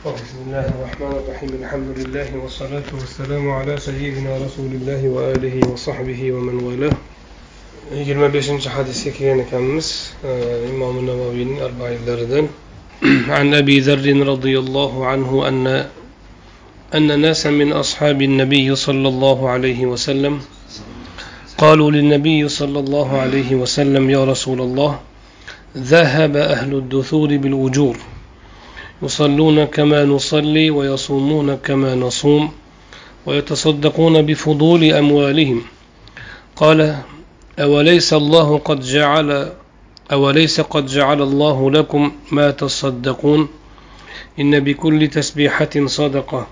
بسم الله الرحمن الرحيم. الحمد لله والصلاة والسلام على سيدنا رسول الله وآله وصحبه ومن والاه. yigirma beshinchi hadisga kelgan ekanmiz imom navoiyning arbainlaridan عن أبي ذر رضي الله عنه أن أن ناسا من أصحاب النبي صلى الله عليه وسلم قالوا للنبي صلى الله عليه وسلم يا رسول الله ذهب أهل الدثور بالأجور يصلون كما نصلي ويصومون كما نصوم ويتصدقون بفضول أموالهم. قال أوليس الله قد جعل أوليس قد جعل الله لكم ما تصدقون؟ إن بكل تسبيحة صدقة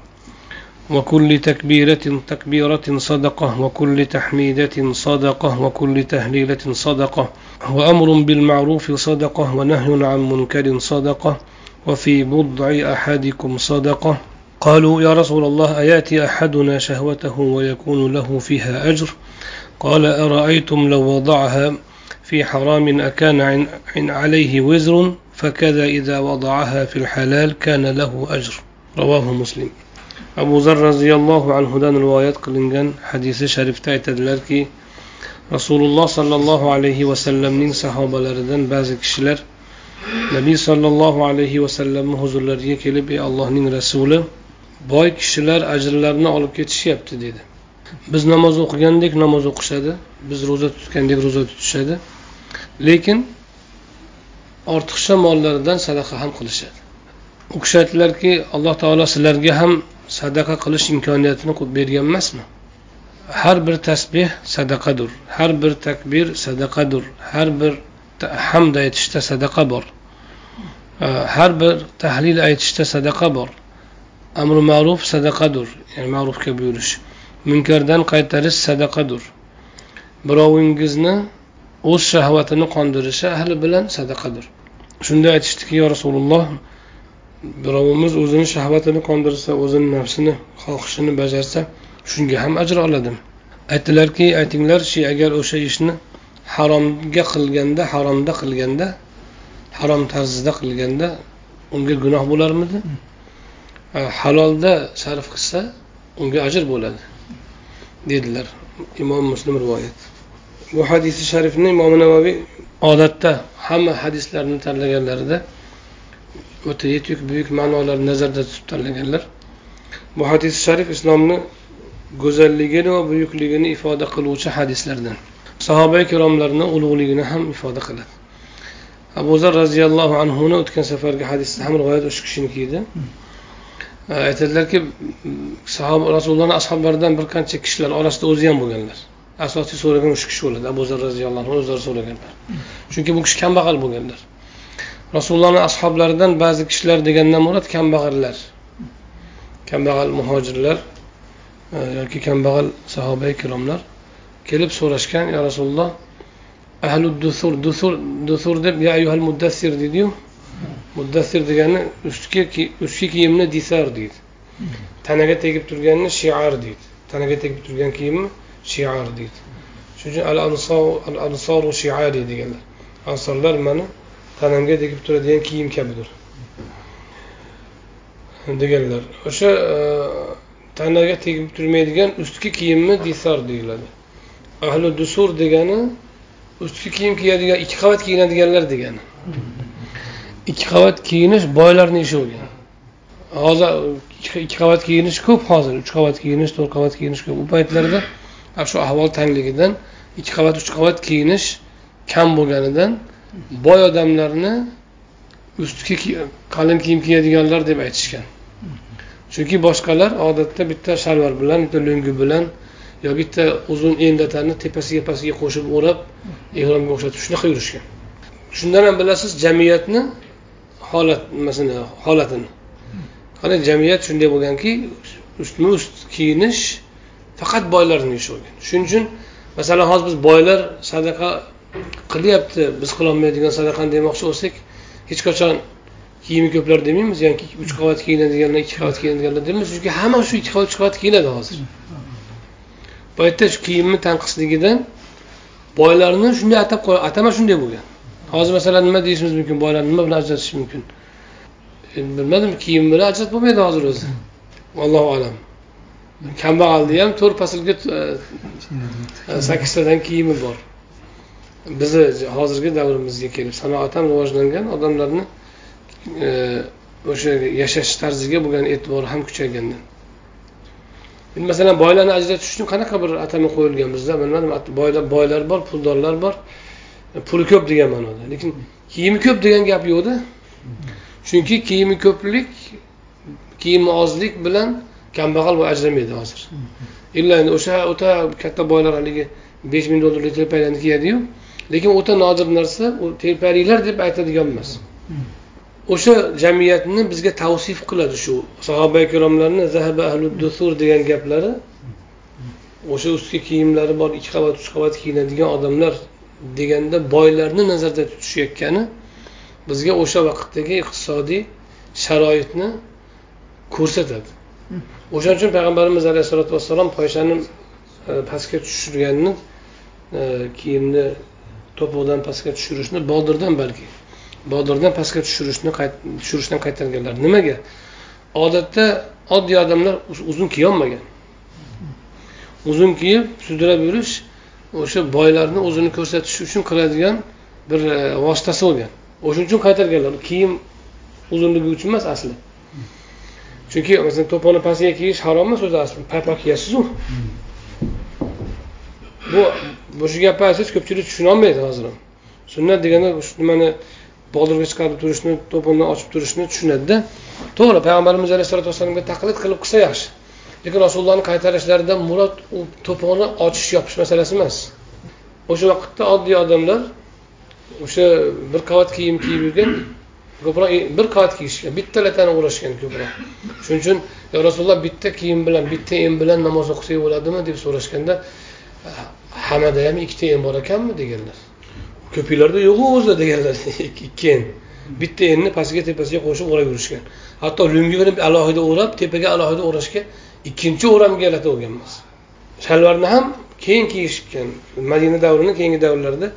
وكل تكبيرة تكبيرة صدقة وكل تحميدة صدقة وكل تهليلة صدقة وأمر بالمعروف صدقة ونهي عن منكر صدقة وفي بضع أحدكم صدقة. قالوا يا رسول الله أياتي أحدنا شهوته ويكون له فيها أجر؟ قال أرأيتم لو وضعها في حرام أكان عن عليه وزر فكذا إذا وضعها في الحلال كان له أجر. رواه مسلم. abu zar roziyallohu anhudan rivoyat qilingan hadisi sharifda aytadilarki rasululloh sollallohu alayhi vasallamning sahobalaridan ba'zi kishilar nabiy sollallohu alayhi vasallamni huzurlariga kelib ey allohning rasuli boy kishilar ajrlarini olib ketishyapti dedi. Biz namoz o'qigandek namoz o'qishadi biz ro'za tutgandek ro'za tutishadi lekin ortiqcha mollaridan sadaqa ham qilishadi. U kishi aytdilarki alloh taolo sizlarga ham sadaqa qilish imkoniyatini bergan emasmi? Har bir tasbeh sadaqadir har bir takbir sadaqadir har bir hamd aytishda sadaqa bor. Har bir tahlil aytishda sadaqa bor. Amri ma'ruf sadaqadir ya'ni ma'rufga buyurish. Munkardan qaytarish sadaqadir birovingizni o'z shahvatini qondirishi ahli bilan sadaqadir. Shunda aytishdiki yo rasululloh birovimiz o'zini shahvatini qondirsa o'zini nafsini xohishini bajarsa shunga ham ajr oladimi aytdilarki aytinglarchi agar o'sha ishni haromga qilganda haromda qilganda harom tarzida qilganda unga gunoh bo'larmidi? Halolda sarf qilsa unga ajr bo'ladi dedilar imom muslim rivoyat. Bu hadisi sharifni imom navoiy odatda hamma hadislarni tanlaganlarida o'ta yetuk buyuk ma'nolarni nazarda tutib tanlaganlar. Bu hadis sharif islomni go'zalligini va buyukligini ifoda qiluvchi hadislardan. Sahoba ikromlarni ulug'ligini ham ifoda qiladi. Abu zar roziyallohu anhuni o'tgan safargi hadisda ham rivoyat o'sha kishiniki edi aytadilarki sahoba rasulullohni ashoblaridan bir qancha kishilar orasida o'zi ham bo'lganlar. Asosiy so'ragan o'sha kishi bo'ladi. Abu zar roziyallohu anhu o'zlari so'raganlar. Chunki bu kishi kambag'al bo'lganlar. Rasulullohni ashoblaridan ba'zi kishilar degandan murod kambag'allar. Kambag'al muhojirlar e, yoki kambag'al sahoba ikromlar kelib so'rashgan yo rasululloh ahlu dusur dusur dusur deb ya ayuhal muddassir deydiyu muddassir degani ustki ustki kiyimni disar deydi. Tanaga tegib turganni shiar deydi. Tanaga tegib turgan kiyimni shiar deydi. Shuning uchun al al ansoru shiari deganlar. Ansorlar mani tanamga tegib turadigan kiyim kabidir. Deganlar. O'sha e, tanaga tegib turmaydigan ustki kiyimni disar deyiladi. Ahli dusur degani ustki kiyim kiyadigan ikki qavat kiyinadiganlar degani ikki qavat kiyinish boylarni ishi bo'lgan. Hozir ikki qavat kiyinish ko'p hozir uch qavat kiyinish to'rt qavat kiyinish ko'p. U paytlarda shu ahvol tangligidan ikki qavat uch qavat kiyinish kam bo'lganidan boy odamlarni ustki qalin kiyim kiyadiganlar deb aytishgan. Chunki boshqalar odatda bitta shalvar bilan bitta lungi bilan yo bitta uzun endatani tepasiga pasiga qo'shib o'rab ehromga o'xshatib shunaqa yurishgan. Shundan ham bilasiz jamiyatni holat nimasini holatini. Qarang jamiyat shunday bo'lganki ustma ust kiyinish faqat boylarni ishi bo'lgan shuning uchun masalan hozir biz boylar sadaqa qilyapti biz qilolmaydigan sadaqani demoqchi bo'lsak hech qachon kiyimi ko'plar demaymiz yoki uch qavat kiyinadiganlar ikki qavat kiyinadiganlar demaymiz chunki hamma shu ikki qavat uch qavat kiyinadi hozir. Paytda shu kiyimni tanqisligidan boylarni shunday atab atama shunday bo'lgan. Hozir masalan nima deyishimiz mumkin? Boylarni nima bilan ajratish mumkin? E, bilmadim kiyim bilan ajratib bo'lmaydi hozir o'zi. Allohu alam. Kambag'alni ham to'rt faslga e, e, sakkiztadan kiyimi bor. Bizni hozirgi davrimizga kelib sanoat ham rivojlangan odamlarni o'sha yashash tarziga bo'lgan e'tibori ham kuchaygandan. Masalan boylarni ajratish uchun qanaqa bir atama qo'yilgan bizda? Bilmadim boylar boylar bor puldorlar bor. E, puli ko'p degan ma'noda. Lekin kiyimi ko'p degan gap yo'qda. Chunki kiyimi ko'plik kiyimi ozlik bilan kambag'al bu ajramaydi hozir. Illa endi o'sha o'ta katta boylar haligi besh ming dollarlik telpaklarni kiyadiyu. Lekin o'ta nodir narsa u telpaliklar deb aytadigan emas. O'sha jamiyatni bizga tavsif qiladi shu sahoba ikromlarni zahaba dusur degan gaplari. O'sha ustki kiyimlari bor ikki qavat uch qavat kiyinadigan odamlar deganda boylarni nazarda tutishayotgani bizga o'sha vaqtdagi iqtisodiy sharoitni ko'rsatadi. O'shaning uchun payg'ambarimiz alayhissalotu vassalom poyshani e, pastga tushirganini e, kiyimni to'piqdan pastga tushirishni bodirdan balki. Bodirdan pastga tushirishni tushirishdan qaytarganlar. Nimaga? Odatda oddiy odamlar uzun kiyolmagan. Uzun kiyib sudrab yurish o'sha boylarni o'zini ko'rsatish uchun qiladigan bir e, vositasi bo'lgan. O'shaning uchun qaytarganlar. Kiyim uzunligi uchun emas asli. Chunki masalan to'poni pastga kiyish harom emas o'zi asli. Paypoq kiyasizu bu bu shu gapni aytsangiz ko'pchilik tushunolmaydi hozir ham. Sunnat deganda nimani bodirga chiqarib turishni to'ponni ochib turishni tushunadida. To'g'ri payg'ambarimiz alayhisalotu vassalomga taqlid qilib qilsa yaxshi. Lekin rasulullohni qaytarishlaridan murod u to'ponni ochish yopish masalasi emas. O'sha vaqtda oddiy odamlar o'sha bir qavat kiyim kiyib yurgan ko'proq bir qavat kiyishgan bitta latani o'rashgan ko'proq. Shuning uchun yo rasululloh bitta kiyim bilan bitta em bilan namoz o'qisak bo'ladimi? deb so'rashganda hammada ham ikkita em bor ekanmi? deganlar. Ko'piklarda yo'q o'zlar deganlar ikki en bitta enni pastga tepasiga qo'shib o'rab yurishgan. Hatto lungi bilan alohida o'rab tepaga alohida o'rashga ikkinchi o'ramga yarata emas shalvarni ham keyin kiyishgan madina davrini keyingi davrlarda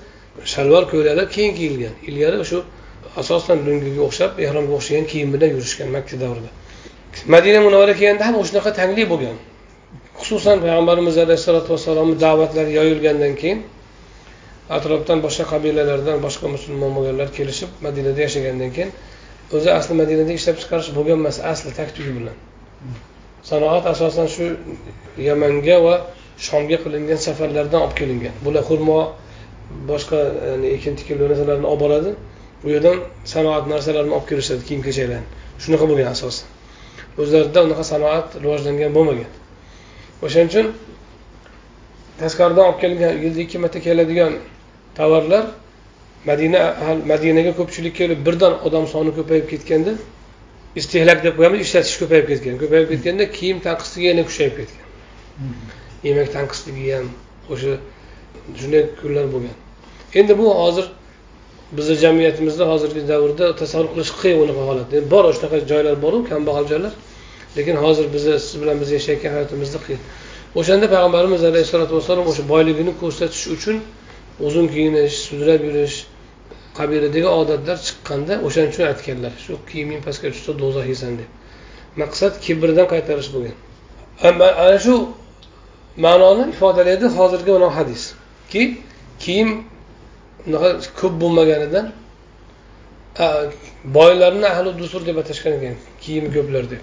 shalvar ko'ylaklar keyin kiyilgan. Ilgari shu asosan lungiga o'xshab ehromga o'xshagan kiyim bilan yurishgan makka davrida. Madina munavvara kelganda ham o'shanaqa tanglik bo'lgan. Xususan payg'ambarimiz alayhissalotu vassalomni da'vatlari yoyilgandan keyin atrofdan boshqa qabilalardan boshqa musulmon bo'lganlar kelishib madinada yashagandan keyin o'zi asli madinada ishlab chiqarish bo'lgan emas asli taktugi bilan. Sanoat asosan shu yamanga va shomga qilingan safarlardan olib kelingan. Bular xurmo boshqa yani ekin tikilgan narsalarni olib boradi. U yerdan sanoat narsalarini olib kelishadi kiyim kechaklarni. Shunaqa bo'lgan asosan. O'zlarida unaqa sanoat rivojlangan bo'lmagan. O'shaning uchun tashqaridan olib kelingan yilda ikki marta keladigan tovarlar madina madinaga ko'pchilik kelib birdan odam soni ko'payib ketganda istehlak deb qo'yamiz ishlatish ko'payib ketgan. Ko'payib ketganda kiyim tanqisligi yana kuchayib ketgan. Yemak tanqisligi ham o'sha shunday kunlar bo'lgan. Endi bu hozir bizni jamiyatimizda hozirgi davrda tasavvur qilish qiyin unaqa holat. Bor shunaqa joylar boru kambag'al joylar? Lekin hozir bizni siz bilan biz yashayotgan hayotimizda qiyin. O'shanda payg'ambarimiz alayhissalotu vassalom o'sha boyligini ko'rsatish uchun uzun kiyinish sudrab yurish qabiladagi odatlar chiqqanda o'shaning uchun aytganlar shu kiyiming pastga tushsa do'zax yeysan deb. Maqsad kibrdan qaytarish bo'lgan. Ana shu ma'noni ifodalaydi hozirgi mana hadiski kiyim unaqa ko'p bo'lmaganidan boylarni ahli dusur deb atashgan ekan kiyimi ko'plar deb.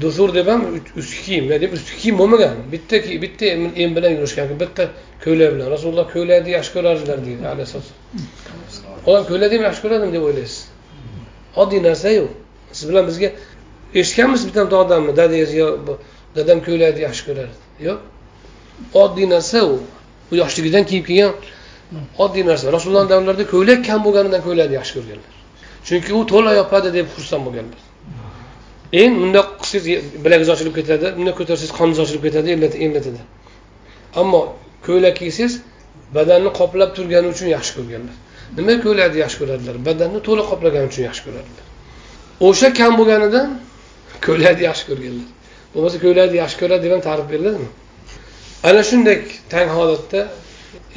Dusur deb ham ustki kiyim deb ustki kiyim bo'lmagan. Bitta bitta em bilan yurishgan bitta ko'ylak bilan. Rasululloh ko'ylakni yaxshi ko'rardilar deydi alayhissalom odam ko'ylakni ham yaxshi ko'radimi deb o'ylaysiz. Oddiy narsayu siz bilan bizga eshitganmisiz bitta odamni dadangiz yo dadam ko'ylakni yaxshi ko'rardi. Yo'q. Oddiy narsa u. U yoshligidan kiyib kelgan oddiy narsa. Rasulullohni davrlarida ko'ylak kam bo'lganidan ko'ylakni yaxshi ko'rganlar. Chunki u to'la yopadi deb xursand bo'lganlar. Endi bundoq qilsangiz bilagingiz ochilib ketadi bundoq ko'tarsangiz qoningiz ochilib ketadi emlatadi ammo ko'ylak kiysangiz badanni qoplab turgani uchun yaxshi ko'rganlar. Nima ko'ylakni yaxshi ko'radilar? Badanni to'la qoplagani uchun yaxshi ko'radilar. O'sha kam bo'lganidan ko'ylakni yaxshi ko'rganlar. Bo'lmasa ko'ylakni yaxshi ko'radi deb ham ta'rif beriladimi? Ana shunday tang holatda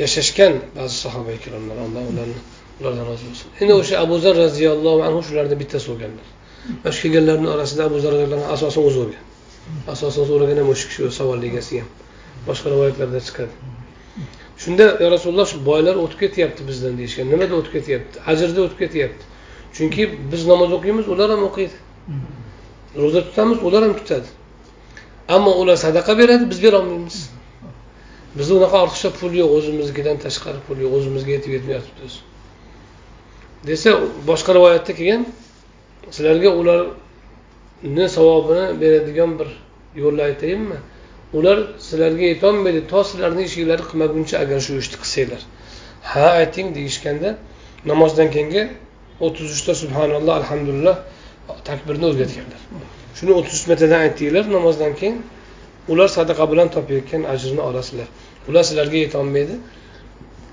yashashgan ba'zi sahoba ikromlar alloh ularni ulardan rozi bo'lsin. Endi o'sha abu zar roziyallohu anhu shulardan bittasi bo'lganlar. Va shu kelganlarni orasida abu zar asosan o'zi bo'lgan. Asosan so'ragan ham o'sha kishi savolni egasi ham. Boshqa rivoyatlarda chiqadi. Shunda yo rasululloh shu boylar o'tib ketyapti bizdan deyishgan. Nimada o'tib ketyapti? Ajrda o'tib ketyapti. Chunki biz namoz o'qiymiz ular ham o'qiydi. Ro'za tutamiz ular ham tutadi. Ammo ular sadaqa beradi biz berolmaymiz. Bizda unaqa ortiqcha pul yo'q o'zimiznikidan tashqari pul yo'q o'zimizga yetib yetmayapti desa boshqa rivoyatda kelgan sizlarga ularni savobini beradigan bir yo'lni aytayinmi ular sizlarga yetolmaydi to sizlarni eshiklari qilmaguncha agar shu ishni qilsanglar. Ha ayting deyishganda namozdan keyingi o'ttiz uchta subhanalloh alhamdulillah takbirni o'zgartganlar shuni o'ttiz uch martadan aytdinglar namozdan keyin ular sadaqa bilan topayotgan ajrini olasizlar. Ular sizlarga yetolmaydi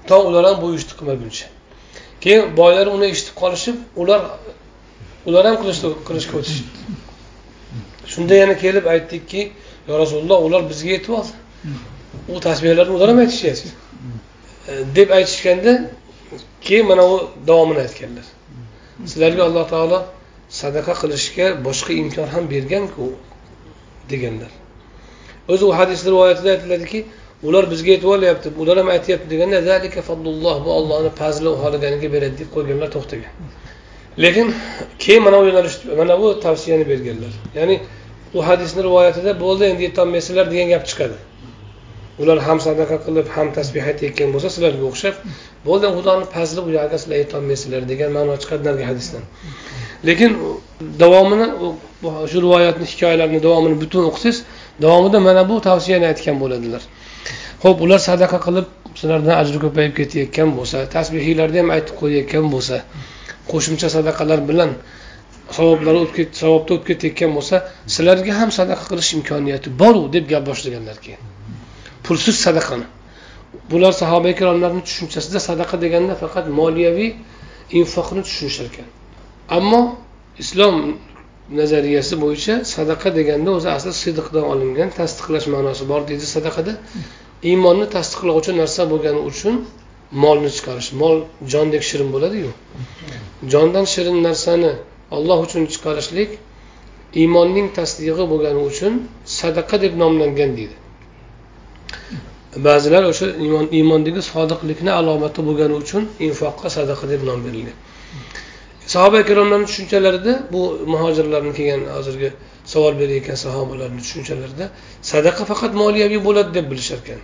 to ular ham bu ishni qilmaguncha. Keyin boylar uni eshitib qolishib ular ular ham qilishga o'tishibdi shunda yana kelib aytdikki yo rasululloh ular bizga yetib oldi. U tasbehlarni ular ham aytishyapti. E, deb aytishganda keyin mana u davomini aytganlar. Sizlarga alloh taolo sadaqa qilishga boshqa imkon ham berganku deganlar. O'zi u hadis rivoyatida aytiladiki ular bizga yetib olyapti ular ham aytyapti deganda bu ollohni fazli xohlaganiga beradi deb qo'yganlar to'xtagan. Lekin keyin mana bu yo'nalish mana bu tavsiyani berganlar. Ya'ni bu hadisni rivoyatida bo'ldi endi yetolmaysizlar degan gap chiqadi. Ular ham sadaqa qilib ham tasbeh aytayotgan bo'lsa sizlarga o'xshab bo'ldi xudoni fazli bu yoqqa sizlar yetolmaysizlar degan ma'no chiqadi narigi hadisdan. Lekin davomini shu rivoyatni hikoyalarini davomini butun o'qisangiz davomida mana bu tavsiyani aytgan bo'ladilar. Ho'p ular sadaqa qilib sizlardan ajri ko'payib ketayotgan bo'lsa tasbehiylarni ham aytib qo'yayotgan bo'lsa qo'shimcha sadaqalar bilan savoblari o'tib savobda o'tib ketayotgan bo'lsa sizlarga ham sadaqa qilish imkoniyati boru deb gap boshlaganlar keyin. Pulsiz sadaqani. Bular sahoba ikromlarni tushunchasida sadaqa deganda faqat moliyaviy infoqni tushunishar ekan ammo islom nazariyasi bo'yicha sadaqa deganda o'zi asli sidiqdan olingan tasdiqlash ma'nosi bor deydi sadaqada. Iymonni tasdiqlovchi narsa bo'lgani uchun molni chiqarish. Mol jondek shirin bo'ladiyu. Jondan shirin narsani olloh uchun chiqarishlik iymonning tasdig'i bo'lgani uchun sadaqa deb nomlangan deydi. Ba'zilar o'sha iymon iymondagi sodiqlikni alomati bo'lgani uchun infoqqa sadaqa deb nom berilgan. Sahoba ikromlarni tushunchalarida bu muhojirlarni kelgan hozirgi savol berayotgan sahobalarni tushunchalarida sadaqa faqat moliyaviy bo'ladi deb bilishar ekan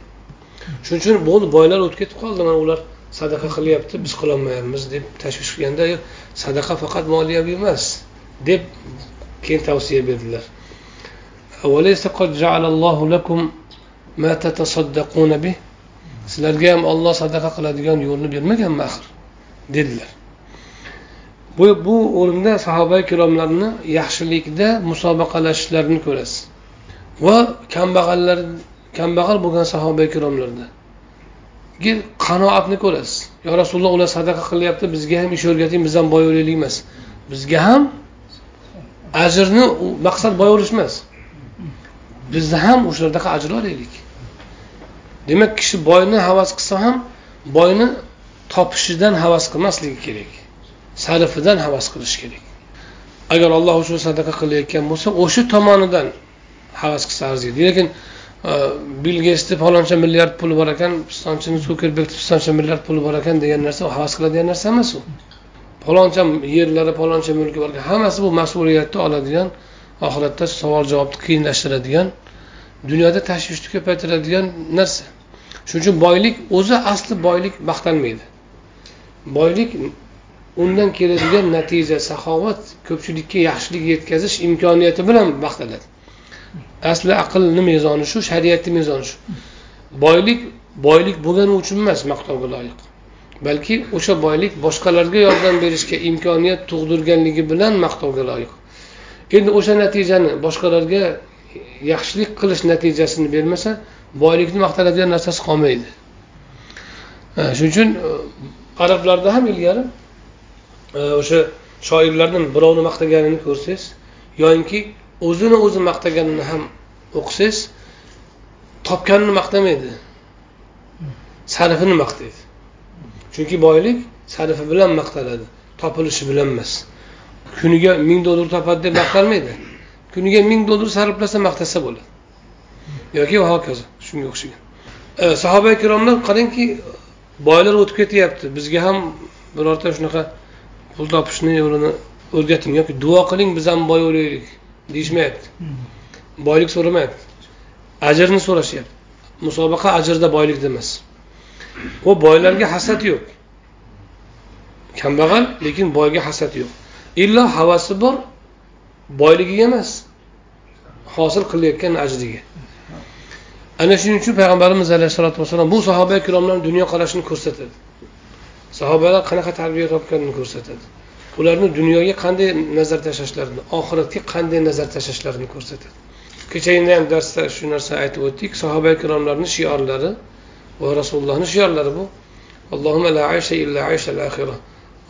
shuning uchun bo'ldi boylar o'tib ketib qoldi mana ular sadaqa qilyapti biz qilolmayapmiz deb tashvish qilganda sadaqa faqat moliyaviy emas deb keyin tavsiya berdilar. Sizlarga ham olloh sadaqa qiladigan yo'lni bermaganmi axir? dedilar. Bu bu o'rinda sahoba ikromlarni yaxshilikda musobaqalashishlarini ko'rasiz. Va kambag'allar kambag'al bo'lgan sahoba ikromlarda qanoatni ko'rasiz. Yo rasululloh ular sadaqa qilyapti bizga ham ish o'rgating biz ham boy bo'laylik emas. Bizga ham ajrni maqsad boy bo'lish emas. Bizni ham o'shalardaqa ajr olaylik demak kishi boyni havas qilsa ham boyni topishidan havas qilmasligi kerak. Sarfidan havas qilish kerak. Agar alloh uchun sadaqa qilayotgan bo'lsa o'sha tomonidan havas qilsa arziydi. Lekin Э, bill getsni faloncha milliard puli bor ekan pistonchini sukerbergni pistoncha milliard puli bor ekan degan narsa havas qiladigan narsa emas u. Faloncha yerlari faloncha mulki bor ekan hammasi bu mas'uliyatni oladigan oxiratda savol javobni qiyinlashtiradigan dunyoda tashvishni ko'paytiradigan narsa. Shuning uchun boylik o'zi asli boylik maqtanmaydi. Boylik undan keladigan natija saxovat ko'pchilikka yaxshilik yetkazish imkoniyati bilan maqtanadi. Asli aqlni mezoni shu shariatni mezoni shu. Boylik boylik bo'lgani uchun emas maqtovga loyiq. Balki o'sha boylik boshqalarga yordam berishga imkoniyat tug'dirganligi bilan maqtovga loyiq. Endi o'sha natijani boshqalarga yaxshilik qilish natijasini bermasa boylikni maqtaladigan narsasi qolmaydi. Shuning uchun e, arablarda ham ilgari e, o'sha shoirlardan birovni maqtaganini ko'rsangiz yoyinki o'zini o'zi maqtaganini ham o'qisangiz topganini maqtamaydi. Sarfini maqtaydi. Chunki boylik sarfi bilan maqtaladi topilishi bilan emas. Kuniga ming dollar topadi deb maqtalmaydi. Kuniga ming dollar sarflasa maqtasa bo'ladi. Yoki hokazo shunga o'xshagan. Sahoba ikromlar qarangki boylar o'tib ketyapti. Bizga ham birorta shunaqa pul topishni yo'lini o'rgating yoki duo qiling biz ham boy bo'laylik deyishmayapti. Boylik so'ramayapti. Ajrni so'rashyapti. Musobaqa ajrda boylikda emas u boylarga hasad yo'q. Kambag'al lekin boyga hasad yo'q. Illo havasi bor boyligiga emas. Hosil qilayotgan ajriga. Ana shuning uchun payg'ambarimiz alayhissalotu vassalom bu sahoba ikromlarni dunyoqarashini ko'rsatadi. Sahobalar qanaqa tarbiya topganini ko'rsatadi ularni dunyoga qanday nazar tashlashlarini oxiratga qanday nazar tashlashlarini ko'rsatadi. Kechagina ham darsda shu narsani aytib o'tdik. Sahoba ikromlarni shiorlari va rasulullohni shiorlari bu. Allohuma la aysha illa ayshal axira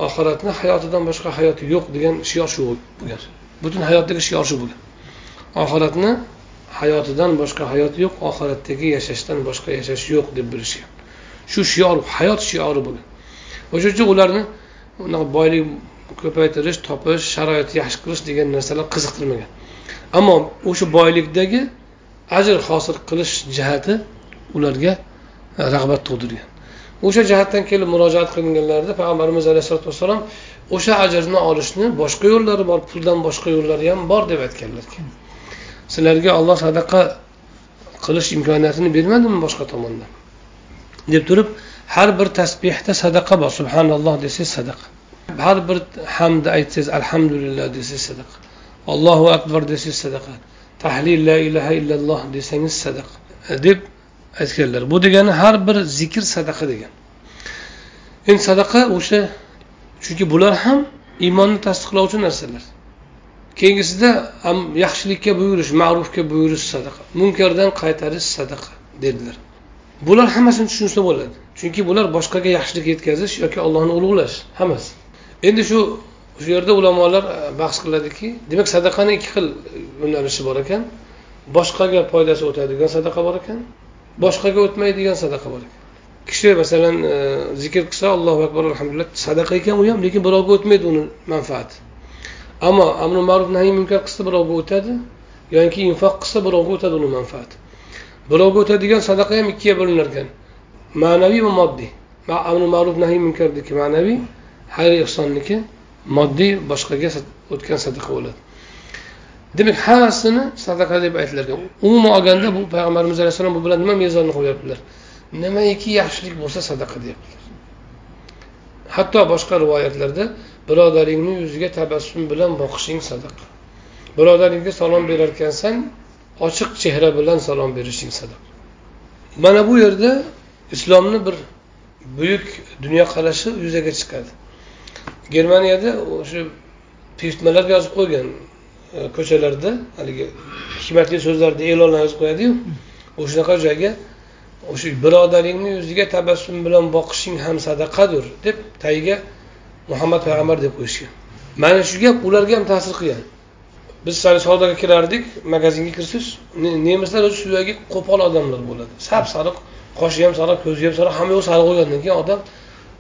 oxiratni hayotidan boshqa hayot yo'q degan shior shu bo'lgan. Butun hayotdagi shior shu bo'lgan. Oxiratni hayotidan boshqa hayot yo'q oxiratdagi yashashdan boshqa yashash yo'q deb bilishgan. Shu shior hayot shiori bo'lgan. O'sha uchun ularni unaqa boylik ko'paytirish topish sharoitni yaxshi qilish degan narsalar qiziqtirmagan. Ammo o'sha boylikdagi ajr hosil qilish jihati ularga e, rag'bat tug'dirgan. O'sha jihatdan kelib murojaat qilinganlarida payg'ambarimiz alayhisalotu vassalom o'sha ajrni olishni boshqa yo'llari bor puldan boshqa yo'llari ham bor deb aytganlar sizlarga olloh sadaqa qilish imkoniyatini bermadimi boshqa tomondan? deb turib har bir tasbehda sadaqa bor. Subhanalloh desangiz sadaqa. Har bir hamda aytsangiz alhamdulillah desangiz sadaqa. Allohu akbar desangiz sadaqa. Tahlil la ilaha illalloh desangiz sadaqa. Deb aytganlar. Bu degani har bir zikr sadaqa degan. Endi sadaqa o'sha chunki bular ham iymonni tasdiqlovchi narsalar. Keyingisida yaxshilikka buyurish ma'rufga buyurish sadaqa. Munkardan qaytarish sadaqa dedilar. Bular hammasini tushunsa bo'ladi. Chunki bular boshqaga yaxshilik yetkazish yoki allohni ulug'lash hammasi. Endi shu shu yerda ulamolar e, bahs qiladiki demak sadaqani ikki xil e, yo'nalishi bor ekan. Boshqaga foydasi o'tadigan sadaqa bor ekan boshqaga o'tmaydigan sadaqa bor ekan. Kishi masalan e, zikr qilsa allohu akbar alhamdulillah sadaqa ekan u ham lekin birovga o'tmaydi uni manfaati ammo amri ma'ruf nahiy munkar qilsa birovga o'tadi yoki infoq qilsa birovga o'tadi uni manfaati birovga o'tadigan sadaqa ham ikkiga bo'linar ekan ma'naviy va moddiy. Amri ma'ruf nahiy munkardiki ma'naviy. Xayr ehsonniki moddiy boshqaga o'tgan sadaqa bo'ladi. Demak hammasini sadaqa deb aytilar ekan umuman olganda bu payg'ambarimiz alayhissalom bu bilan nima mezonni qo'yyaptilar nimaiki yaxshilik bo'lsa sadaqa deyaptilar. Hatto boshqa rivoyatlarda birodaringni yuziga tabassum bilan boqishing sadaqa. Birodaringga salom berarkansan ochiq chehra bilan salom berishing sadaqa. Mana bu yerda islomni bir buyuk dunyoqarashi yuzaga chiqadi. Germaniyada o'sha buyurtmalar yozib qo'ygan e, ko'chalarda haligi hikmatli so'zlarni e'lonlar yozib qo'yadiyu o'shanaqa joyga o'sha birodaringni yuziga tabassum bilan boqishing ham sadaqadir deb tagiga muhammad payg'ambar deb qo'yishgan. Mana shu gap ularga ham ta'sir qilgan. Biz savdoga kirardik magazinga kirsangiz nemislar o'zi suyagi qo'pol odamlar bo'ladi. Sap sariq qoshi ham sariq ko'zi ham sariq hamma yo'q sariq bo'lgandan keyin odam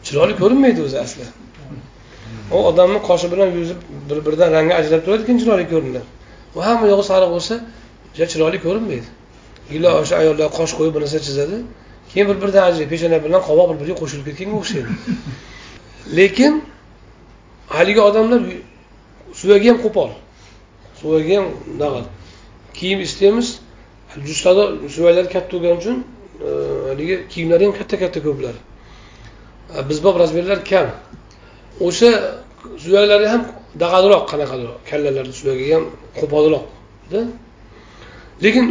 chiroyli ko'rinmaydi o'zi aslida u odamni qoshi bilan yuzi bir biridan rangi ajralib turadi keyin chiroyli ko'rinadi u hamma yog'i sariq bo'lsa chiroyli ko'rinmaydi. Ilo o'sha ayollar qosh qo'yib bir narsa chizadi keyin bir biridan ajraydi. Peshona bilan qovoq bir biriga qo'shilib ketganga o'xshaydi lekin haligi odamlar suvagi ham qo'pol. Suvagi ham unaqa kiyim istaymiz. Jussada suvaklari katta bo'lgani uchun e, haligi kiyimlari ham katta katta ko'plari bizbob razmerlar kam o'sha suyaklari ham dag'alroq qanaqadir kallalarni suyagi ham qo'polroqda lekin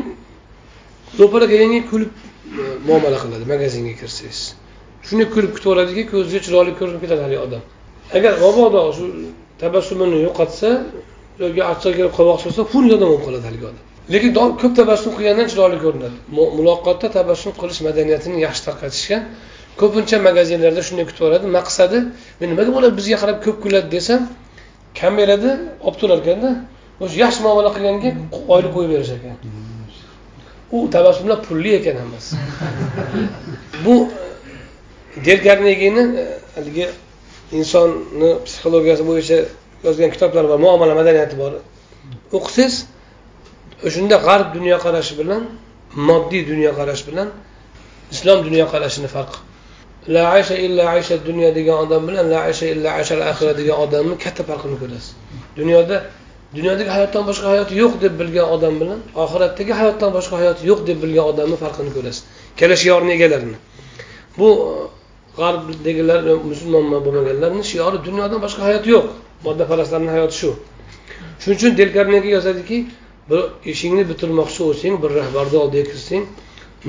ro'para kelganga kulib e, muomala qiladi magazinga kirsangiz. Shunday kulib kutaveradiki ko'ziga chiroyli ko'rinib ketadi haligi odam. Agar mabodo shu tabassumini yo'qotsa yoki achchiq kelib qovoq solsa xunuk odam bo'lib qoladi haligi odam. Lekin ko'p tabassum qilgandan chiroyli ko'rinadi. Muloqotda tabassum qilish madaniyatini yaxshi tarqatishgan ko'pincha magazinlarda shunday kutib oladi maqsadi men nimaga bular bizga qarab ko'p kuladi desam kamerada olib turar ekanda o'sha yaxshi muomala qilganga oylik qo'yib berish ekan. U tabassumlar pulli ekan hammasi. Bu der garnegini e, haligi insonni psixologiyasi bo'yicha yozgan kitoblar bor muomala madaniyati bor. O'qisangiz o'shanda g'arb dunyoqarashi bilan moddiy dunyoqarash bilan islom dunyoqarashini farqi la aysha illa aysha dunyo degan odam bilan la aysha illa ayshal axira degan odamni katta farqini ko'rasiz. Dunyoda dunyodagi hayotdan boshqa hayot yo'q deb bilgan odam bilan oxiratdagi hayotdan boshqa hayot yo'q deb bilgan odamni farqini ko'rasiz. Kelish shiorni egalarini bu e, g'arbdagilar musulmon bo'lmaganlarni shiori dunyodan boshqa hayot yo'q. Moddaparastlarni hayoti shu. Shuning uchun delkarnega yozadiki bir ishingni bitirmoqchi bo'lsang bir rahbarni oldiga kirsang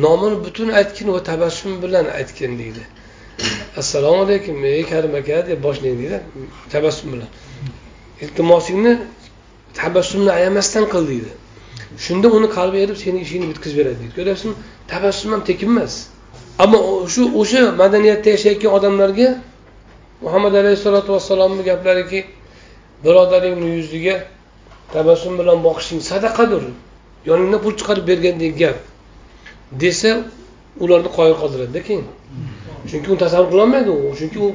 nomini butun aytgin va tabassum bilan aytgin deydi. Assalomu alaykum ey karim aka deb boshlang deydi tabassum bilan. Iltimosingni tabassumni ayamasdan qil deydi. Shunda uni qalbi erib seni ishingni bitkazib beradi deydi. Ko'ryapsizmi? Tabassum ham tekin emas. Ammo shu o'sha madaniyatda yashayotgan odamlarga muhammad alayhissalotu vassalomni gaplariki birodaringni yuziga tabassum bilan boqishing sadaqadir. Yoningdan pul chiqarib bergandek gap desa ularni qoyil qoldiradida keyin. Chunki uni tasavvur qilolmaydi u. Chunki u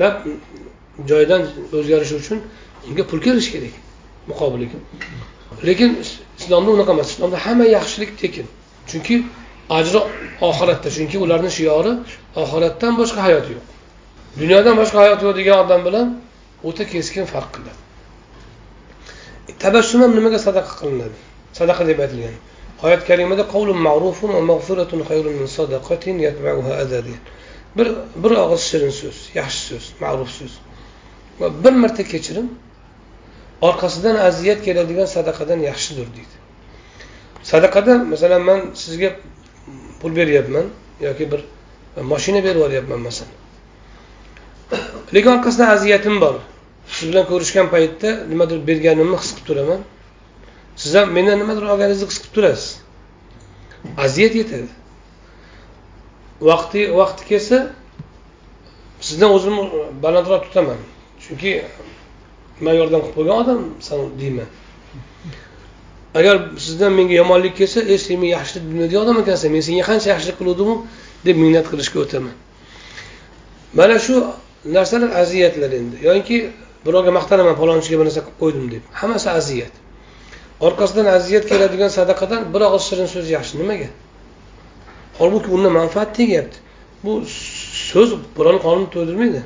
lab joyidan o'zgarishi uchun unga pul kelishi kerak muqobiliga lekin islomda unaqa emas. Islomda hamma yaxshilik tekin. Chunki ajri oxiratda chunki ularni shiori oxiratdan boshqa hayot yo'q. Dunyodan boshqa hayot yo'q degan odam bilan o'ta keskin farq qiladi. E, tabassum ham nimaga sadaqa qilinadi? Sadaqa deb aytilgan. Oyat karimada qavlun ma'rufun va mag'firatun xayrun min sadaqatin yatba'uha adha degan bir bir og'iz shirin so'z yaxshi so'z ma'ruf so'z. Va bir marta kechirim orqasidan aziyat keladigan sadaqadan yaxshidir deydi. Sadaqada masalan man sizga pul beryapman yoki bir mashina berib yuboryapman masalan. Lekin orqasidan aziyatim bor. Siz bilan ko'rishgan paytda nimadir berganimni his qilib turaman. Siz ham mendan nimadir olganingizni his qilib turasiz. Aziyat yetadi. Vaqti vaqti kelsa sizdan o'zimni balandroq tutaman. Chunki man yordam qilib qo'ygan odamsan deyman. Agar sizdan menga yomonlik kelsa ey sen menga yaxshilik bilmaydigan odam ekansan men senga qancha yaxshilik qiluvdimu? deb minnat qilishga o'taman. Mana shu narsalar aziyatlar endi. Yoki birovga maqtanaman palonchiga bir narsa qilib qo'ydim deb. Hammasi aziyat. Orqasidan aziyat keladigan sadaqadan bir og'iz shirin so'z yaxshi nimaga? Holbuki undan manfaat tegyapti. Bu so'z birovni qonini to'ydirmaydi.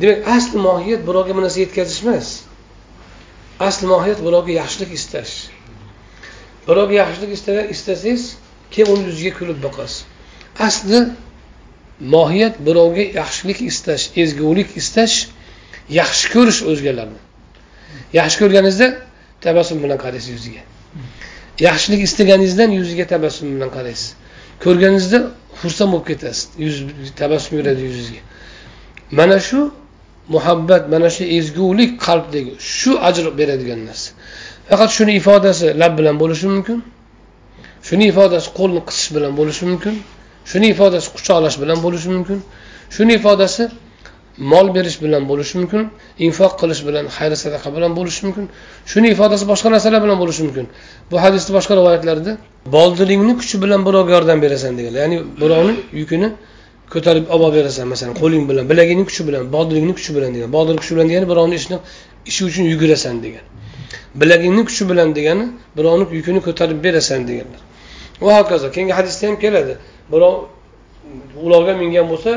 Demak asli mohiyat birovga bir narsa yetkazish emas asli mohiyat birovga yaxshilik istash. Birovga yaxshilik istasangiz keyin uni yuziga kulib boqasiz. Asli mohiyat birovga yaxshilik istash ezgulik istash yaxshi ko'rish o'zgalarni. Yaxshi ko'rganingizda tabassum bilan qaraysiz yuziga. Yaxshilik istaganingizdan yuziga tabassum bilan qaraysiz. Ko'rganingizda xursand bo'lib ketasiz. Yuz tabassum yuradi yuzingizga mana shu muhabbat mana shu ezgulik qalbdagi shu ajr beradigan narsa. Faqat shuni ifodasi lab bilan bo'lishi mumkin. Shuni ifodasi qo'lni qisish bilan bo'lishi mumkin. Shuni ifodasi quchoqlash bilan bo'lishi mumkin. Shuni ifodasi mol berish bilan bo'lishi mumkin infoq qilish bilan xayr sadaqa bilan bo'lishi mumkin shuni ifodasi boshqa narsalar bilan bo'lishi mumkin. Bu hadisni boshqa rivoyatlarida boldiringni kuchi bilan birovga yordam berasan deganlar ya'ni birovni yukini ko'tarib olib borib berasan masalan qo'ling bilan bilagingni kuchi bilan bodilingni kuchi bilan degan bodir kuchi bilan degani birovni ishni ishi uchun yugurasan degan. Bilagingni kuchi bilan degani birovni yukini ko'tarib berasan deganlar. Va hokazo keyingi hadisda ham keladi birov ulovga mingan bo'lsa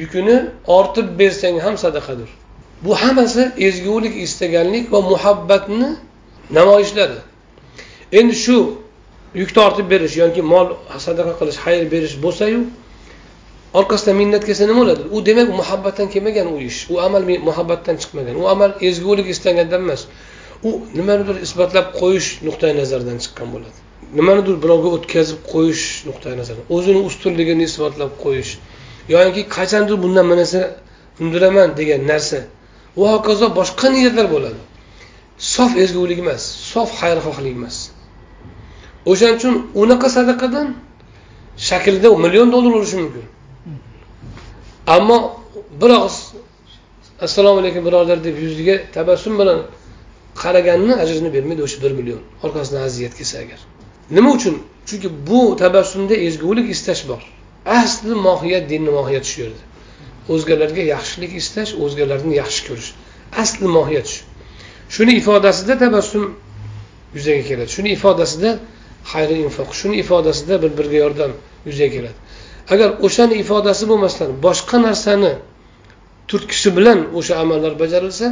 yukini ortib bersang ham sadaqadir. Bu hammasi ezgulik istaganlik va muhabbatni namoyishlari endi shu yuk tortib berish yoki mol sadaqa qilish xayr berish bo'lsayu orqasidan minnat kelsa nima bo'ladi? U demak muhabbatdan kelmagan u ish. U amal muhabbatdan chiqmagan. U amal ezgulik istagandan emas. U nimanidir isbotlab qo'yish nuqtai nazaridan chiqqan bo'ladi. Nimanidir birovga o'tkazib qo'yish nuqtai nazaridan o'zini ustunligini isbotlab qo'yish. Yoki qachondir bundan mana narsa undiraman degan narsa. Va hokazo boshqa niyatlar bo'ladi. Sof ezgulik emas sof xayrixohlik emas. O'shaning uchun unaqa sadaqadan shaklda million dollar bo'lishi mumkin. Ammo bir og'iz assalomu alaykum birodar deb yuziga tabassum bilan qaraganni ajrini bermaydi o'sha bir million. Orqasidan aziyat kelsa agar. Nima uchun? Chunki bu tabassumda ezgulik istash bor. Asli mohiyat dinni mohiyati shu yerda. O'zgalarga yaxshilik istash o'zgalarni yaxshi ko'rish. Asli mohiyat shu. Shuni ifodasida tabassum yuzaga keladi. Shuni ifodasida xayri infoq shuni ifodasida bir biriga yordam yuzaga keladi. Agar o'shani ifodasi bo'lmasdan boshqa narsani turtkisi bilan o'sha amallar bajarilsa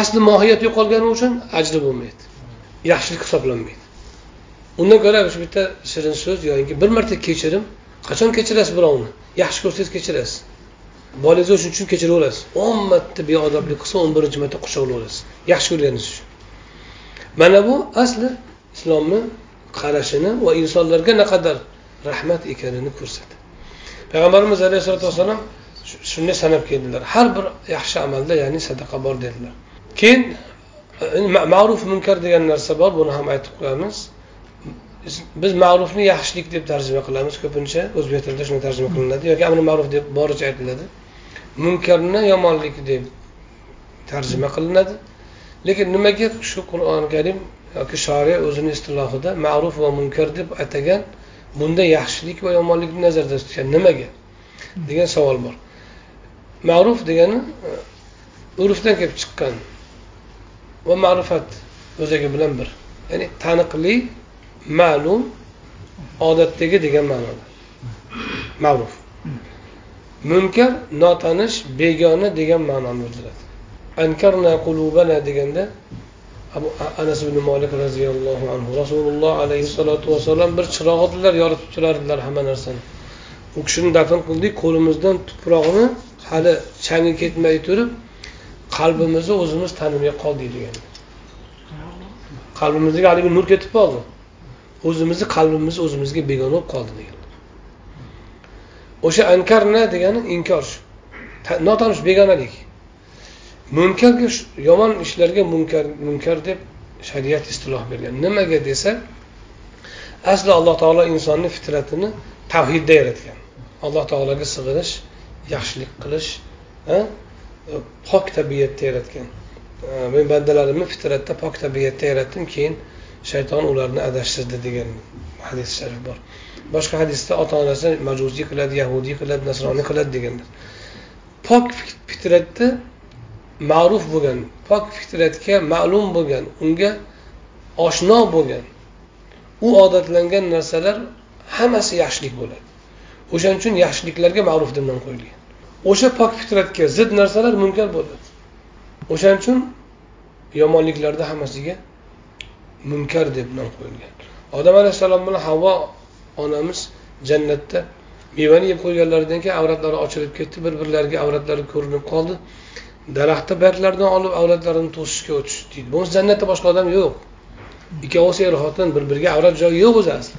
asli mohiyat yo'qolgani uchun ajri bo'lmaydi. Yaxshilik hisoblanmaydi. Undan ko'ra shu bitta shirin so'z yoinki bir marta kechirim qachon kechirasiz birovni? Yaxshi ko'rsangiz kechirasiz. Bolangizni shuning uchun kechiraverasiz. o'n marta beodoblik qilsa o'n birinchi marta quchoqlayverasiz yaxshi ko'rganingiz uchun. Mana bu asli islomni qarashini va insonlarga naqadar rahmat ekanini ko'rsatadi payg'ambarimiz alayhissalotu vassalom shunday sanab keldilar. Har bir yaxshi amalda ya'ni sadaqa bor dedilar. Keyin e, ma'ruf munkar degan narsa bor buni ham aytib qo'yamiz biz ma'rufni yaxshilik deb tarjima qilamiz ko'pincha. O'zbek tilida shunday tarjima qilinadi yoki amri ma'ruf deb boricha aytiladi. Munkarni yomonlik deb tarjima qilinadi. Lekin nimaga shu qur'oni karim yoki shoriya o'zini istilohida ma'ruf va munkar deb atagan bunda yaxshilik va yomonlikni nazarda tutgan nimaga? Degan savol bor. Ma'ruf degani e, urfdan kelib chiqqan va ma'rifat o'zagi bilan bir. Ya'ni taniqli ma'lum odatdagi degan ma'noda. Ma'ruf. Munkar notanish begona degan ma'noni bildiradi ankarna qulubana deganda abu anas ibn molik roziyallohu anhu rasululloh alayhissalotu vassalam bir chiroq edilar yoritib turardilar hamma narsani. U kishini dafn qildik qo'limizdan tuproqni hali changi ketmay turib qalbimizni o'zimiz tanimay qoldik degan qalbimizga haligi nur ketib qoldi. O'zimizni qalbimiz o'zimizga begona bo'lib qoldi degan. O'sha ankarna degani inkor shu. Notanish begonalik. Munkarga yomon ishlarga munkar munkar deb shariat istiloh bergan. Nimaga desa asli alloh taolo insonni fitratini tavhidda yaratgan. Alloh taologa sig'inish yaxshilik qilish pok tabiatda yaratgan. Men bandalarimni fitratda pok tabiatda yaratdim keyin shayton ularni adashtirdi degan hadis sharif bor. Boshqa hadisda ota onasi majusiy qiladi yahudiy qiladi nasroniy qiladi deganlar pok fitratda ma'ruf bo'lgan pok fitratga ma'lum bo'lgan unga oshno bo'lgan u odatlangan narsalar hammasi yaxshilik bo'ladi. O'shaning uchun yaxshiliklarga ma'ruf deb nom qo'yilgan. O'sha pok fitratga zid narsalar munkar bo'ladi. O'shaning uchun yomonliklarni hammasiga munkar deb nom qo'yilgan. Odam alayhissalom bilan havvo onamiz jannatda mevani yeb qo'yganlaridan keyin avratlari ochilib ketdi bir birlariga avratlari ko'rinib qoldi. Daraxtni barglaridan olib avratlarini to'sishga o'tishdi deydi. Bo'lmasa jannatda boshqa odam yo'q. Ikkovsi er xotin bir biriga avrat joyi yo'q o'zi asli.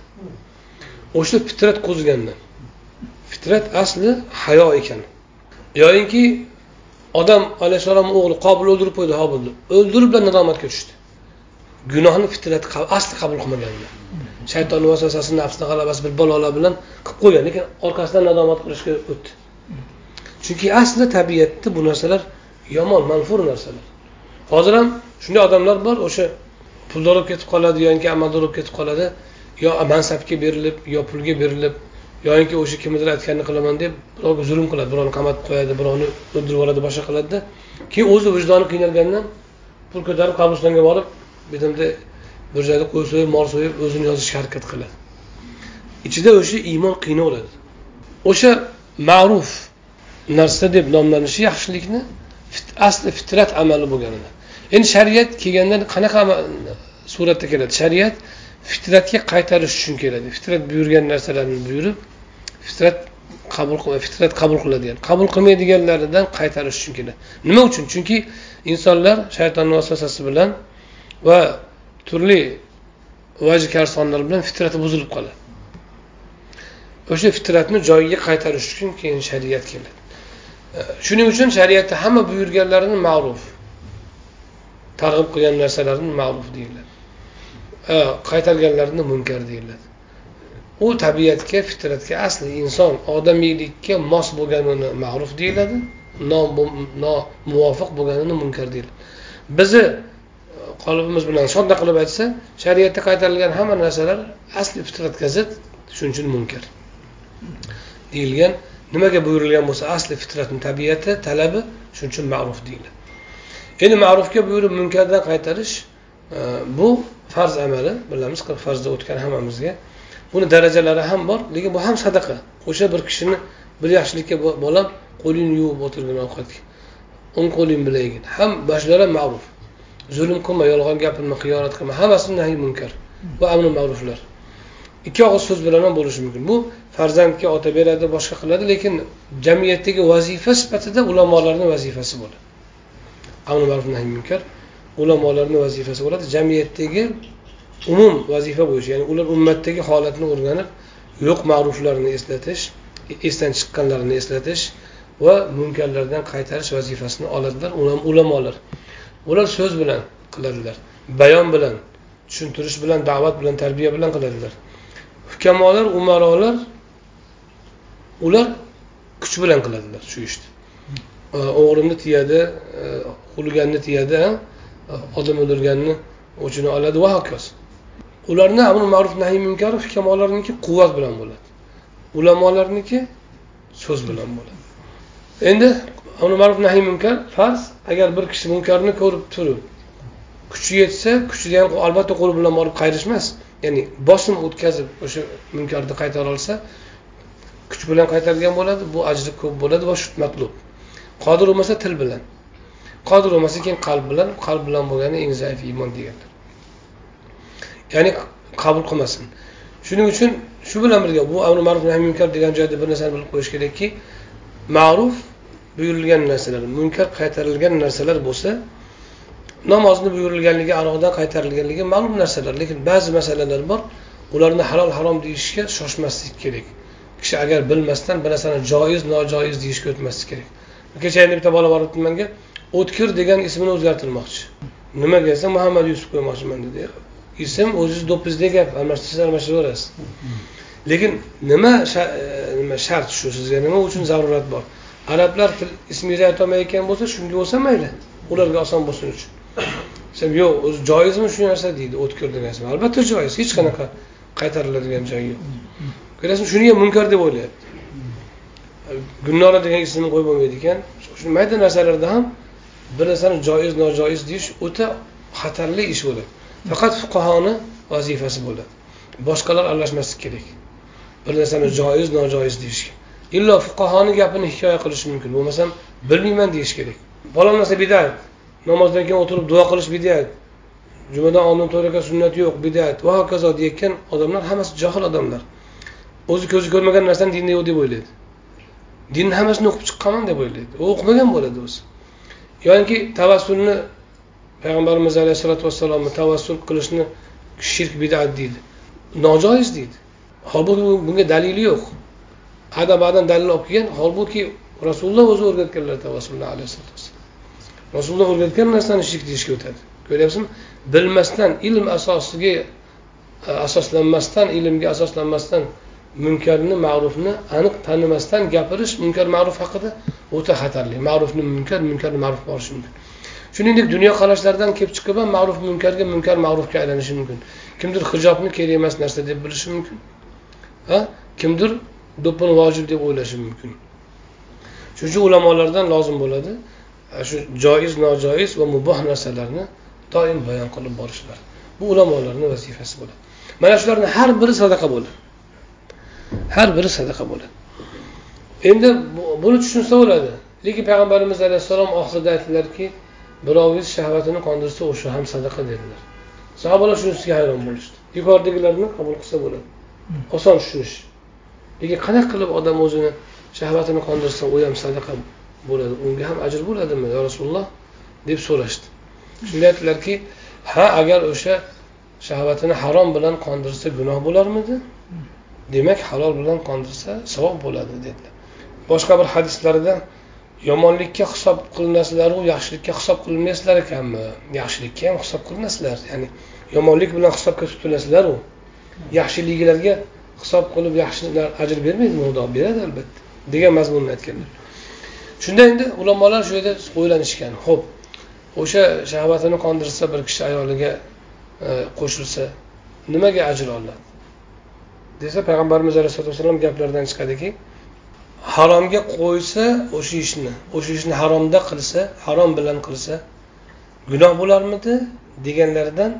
O'sha fitrat qo'zigandan fitrat asli hayo ekan. Yoyinki odam alayhissalomni o'g'li qobil o'ldirib qo'ydi hobilni o'ldirib bilan nadomatga tushdi. Gunohni fitrat asli qabul qilmaganlar. Shaytonni vasvasasi nafsni g'alabasi bir balolar bilan qilib qo'ygan lekin orqasidan nadomat qilishga o'tdi. Chunki asli tabiatda bu narsalar yomon manfur narsalar. Hozir ham shunday odamlar bor o'sha puldor olib ketib qoladi yoki amaldor olib ketib qoladi yo mansabga berilib yo pulga berilib yoinki o'sha kimnidir aytganini qilaman deb birovga zulm qiladi birovni qamatib qo'yadi birovni o'ldirib yuboradi boshqa qiladida. Keyin o'zi vijdoni qiynalgandan pul ko'tarib qabristonga borib bitimda bir joyda qo'y so'yib mol so'yib o'zini yozishga harakat qiladi. Ichida o'sha iymon qiynaveradi o'sha ma'ruf narsa deb nomlanishi yaxshilikni asli fitrat amali bo'lganidan endi shariat kelganda qanaqa suratda keladi? Shariat fitratga qaytarish uchun keladi. Fitrat buyurgan narsalarni buyurib fitrat qabul fitrat qabul qiladigan qabul qilmaydiganlaridan qaytarish uchun keladi. Nima uchun? Chunki insonlar shaytonni vasvasasi bilan va turli vaji karsonlar bilan fitrati buzilib qoladi. O'sha fitratni joyiga qaytarish uchun keyin shariat keladi. Shuning uchun shariatda hamma buyurganlarini ma'ruf targ'ib qilgan narsalarni ma'ruf deyiladi. Qaytarganlarini munkar deyiladi. U tabiatga fitratga asli inson odamiylikka mos bo'lganini ma'ruf deyiladi nomuvofiq bo'lganini munkar deyiladi. Bizni qolibimiz bilan sodda qilib aytsa shariatda qaytarilgan hamma narsalar asli fitratga zid shuning uchun munkar. Deyilgan nimaga buyurilgan bo'lsa asli fitratni tabiati talabi shuning uchun ma'ruf deyiladi. Endi ma'rufga buyurib munkardan qaytarish e, bu farz amali bilamiz qirq farzda o'tgan hammamizga. Buni darajalari ham bor lekin bu ham sadaqa. O'sha bir kishini bir yaxshilikka bolam qo'lingni yuvib o'tirgin ovqatga o'ng qo'ling bilan yegin ham mana ham ma'ruf. Zulm qilma yolg'on gapirma xiyonat qilma. Hammasi nahiy munkar bu amri ma'ruflar. Ikki og'iz so'z bilan ham bo'lishi mumkin. Bu farzandga ota beradi boshqa qiladi lekin jamiyatdagi vazifa sifatida ulamolarni vazifasi bo'ladi. Amri ma'ruf nahiy munkar ulamolarni vazifasi bo'ladi. Jamiyatdagi umum vazifa bo'yicha ya'ni ular ummatdagi holatni o'rganib yo'q ma'ruflarni eslatish esdan chiqqanlarini eslatish va munkarlardan qaytarish vazifasini oladilar ulamolar. Ular so'z bilan qiladilar bayon bilan tushuntirish bilan da'vat bilan tarbiya bilan qiladilar. Hukamolar umarolar ular kuch bilan qiladilar shu ishni. O'g'rini tiyadi xulganni tiyadi odam o'ldirganni o'chini oladi va hokazo. Ularni amr ma'ruf nahiy munkar hukamolarniki quvvat bilan bo'ladi. Ulamolarniki so'z bilan bo'ladi. Endi ma'ruf nahiy munkar farz agar bir kishi munkarni ko'rib turib kuchi yetsa kuchidan albatta qo'li bilan borib qayrish emas ya'ni bosim o'tkazib o'sha munkarni qaytara olsa kuch bilan qaytargan bo'ladi bu ajri ko'p bo'ladi va shu matlub. Qodir bo'lmasa til bilan. Qodir bo'lmasa keyin qalb bilan qalb bilan bo'lgani eng zaif iymon deganlar ya'ni qabul qilmasin. Shuning uchun shu bilan birga bu amri ma'ruf nahiy munkar degan joyda bir narsani bilib qo'yish kerakki ma'ruf buyurilgan narsalar munkar qaytarilgan narsalar bo'lsa namozni buyurilganligi aroqdan qaytarilganligi ma'lum narsalar. Lekin ba'zi masalalar bor ularni halol harom deyishga shoshmaslik kerak. Kishi agar bilmasdan bir narsani joiz nojoiz deyishga o'tmaslik kerak. Kecha endi bitta bola boribdi manga o'tkir degan ismini o'zgartirmoqchi. Nimaga desa muhammad yusuf qo'ymoqchiman dedi. Ism o'ziz do'ppizdek gap almashtirsangiz almashtiraverasiz lekin nima nima shart shu sizga? Nima uchun zarurat bor arablar ismingizni aytolmayotgan bo'lsa shunga bo'lsa mayli ularga oson bo'lsin uchun. Desam yo'q o'zi joizmi shu narsa deydi o'tkir degan narsa albatta joiz hech qanaqa qaytariladigan joyi yo'q. Ko'rasizmi shuni ham munkar deb o'ylayapti. Gulnora degan ismni qo'yib bo'lmaydi ekan shu mayda narsalarda ham bir narsani joiz nojoiz deyish o'ta xatarli ish bo'ladi. Faqat fuqaroni vazifasi bo'ladi. Boshqalar aralashmaslik kerak. Bir narsani joiz nojoiz deyishga. Illo fuqahoni gapini hikoya qilish mumkin. Bo'lmasam bilmayman deyish kerak. Falon narsa bidat. Namozdan keyin o'tirib duo qilish bidat. Jumadan oldin to'rt rakat sunnat yo'q bidat. Va hokazo deyayotgan odamlar hammasi johil odamlar. O'zi ko'zi ko'rmagan narsani dinda yo'q deb o'ylaydi. Dinni hammasini o'qib chiqqanman deb o'ylaydi. U o'qimagan bo'ladi o'zi. Yoinki tavassulni payg'ambarimiz alayhissalotu vassalomni tavassul qilishni shirk bidat deydi. Nojoiz deydi. Holbuki bunga dalili yo'q. Adamadan dalil olib kelgan holbuki rasululloh o'zi o'rgatganlar tavassulni alayhi rasululloh o'rgatgan narsani shirk deyishga o'tadi. Ko'ryapsizmi? Bilmasdan ilm asosiga e, asoslanmasdan ilmga asoslanmasdan munkarni ma'rufni aniq tanimasdan gapirish munkar ma'ruf haqida o'ta xatarli. Ma'rufni munkar munkarni ma'ruf borishi mumkin. Shuningdek dunyoqarashlardan kelib chiqib ham ma'ruf munkarga munkar ma'rufga aylanishi mumkin. Kimdir hijobni kerak emas narsa deb bilishi mumkin. Ha? Kimdir do'ppini vojib deb o'ylashi mumkin. Shuning uchun ulamolardan lozim bo'ladi e, shu joiz nojoiz va muboh narsalarni doim bayon qilib borishlar. Bu ulamolarni vazifasi bo'ladi. Mana shularni har biri sadaqa bo'ladi. Har biri sadaqa bo'ladi. Endi buni tushunsa bo'ladi lekin payg'ambarimiz alayhissalom oxirida aytdilarki birovingiz shahvatini qondirsa o'sha ham sadaqa dedilar. Sahobalar shunisiga hayron bo'lishdi. Yuqoridagilarni qabul qilsa bo'ladi. Oson tushunish. Lekin qanaqa qilib odam o'zini shahvatini qondirsa u ham sadaqa bo'ladi unga ham ajr bo'ladimi yo rasululloh? deb so'rashdi. Shunda aytdilarki ha agar o'sha shahvatini harom bilan qondirsa gunoh bo'larmidi? Demak halol bilan qondirsa savob bo'ladi dedilar. Boshqa bir hadislarida yomonlikka hisob qilinasizlaru yaxshilikka hisob qilinmaysizlar ekanmi yaxshilikka ham hisob qilinasizlar ya'ni yomonlik bilan hisobga tutilasizlaru yaxshiliklarga hisob qilib yaxshilar ajr bermaydimi xudo beradi albatta degan mazmunni aytganlar. Shunda endi ulamolar shu yerda o'ylanishgan. Ho'p o'sha shahvatini qondirsa bir kishi ayoliga e, qo'shilsa nimaga ajr oladi? Desa payg'ambarimiz alayhisalotu vassalom gaplaridan chiqadiki haromga qo'ysa o'sha ishni o'sha ishni haromda qilsa harom bilan qilsa gunoh bo'larmidi? deganlaridan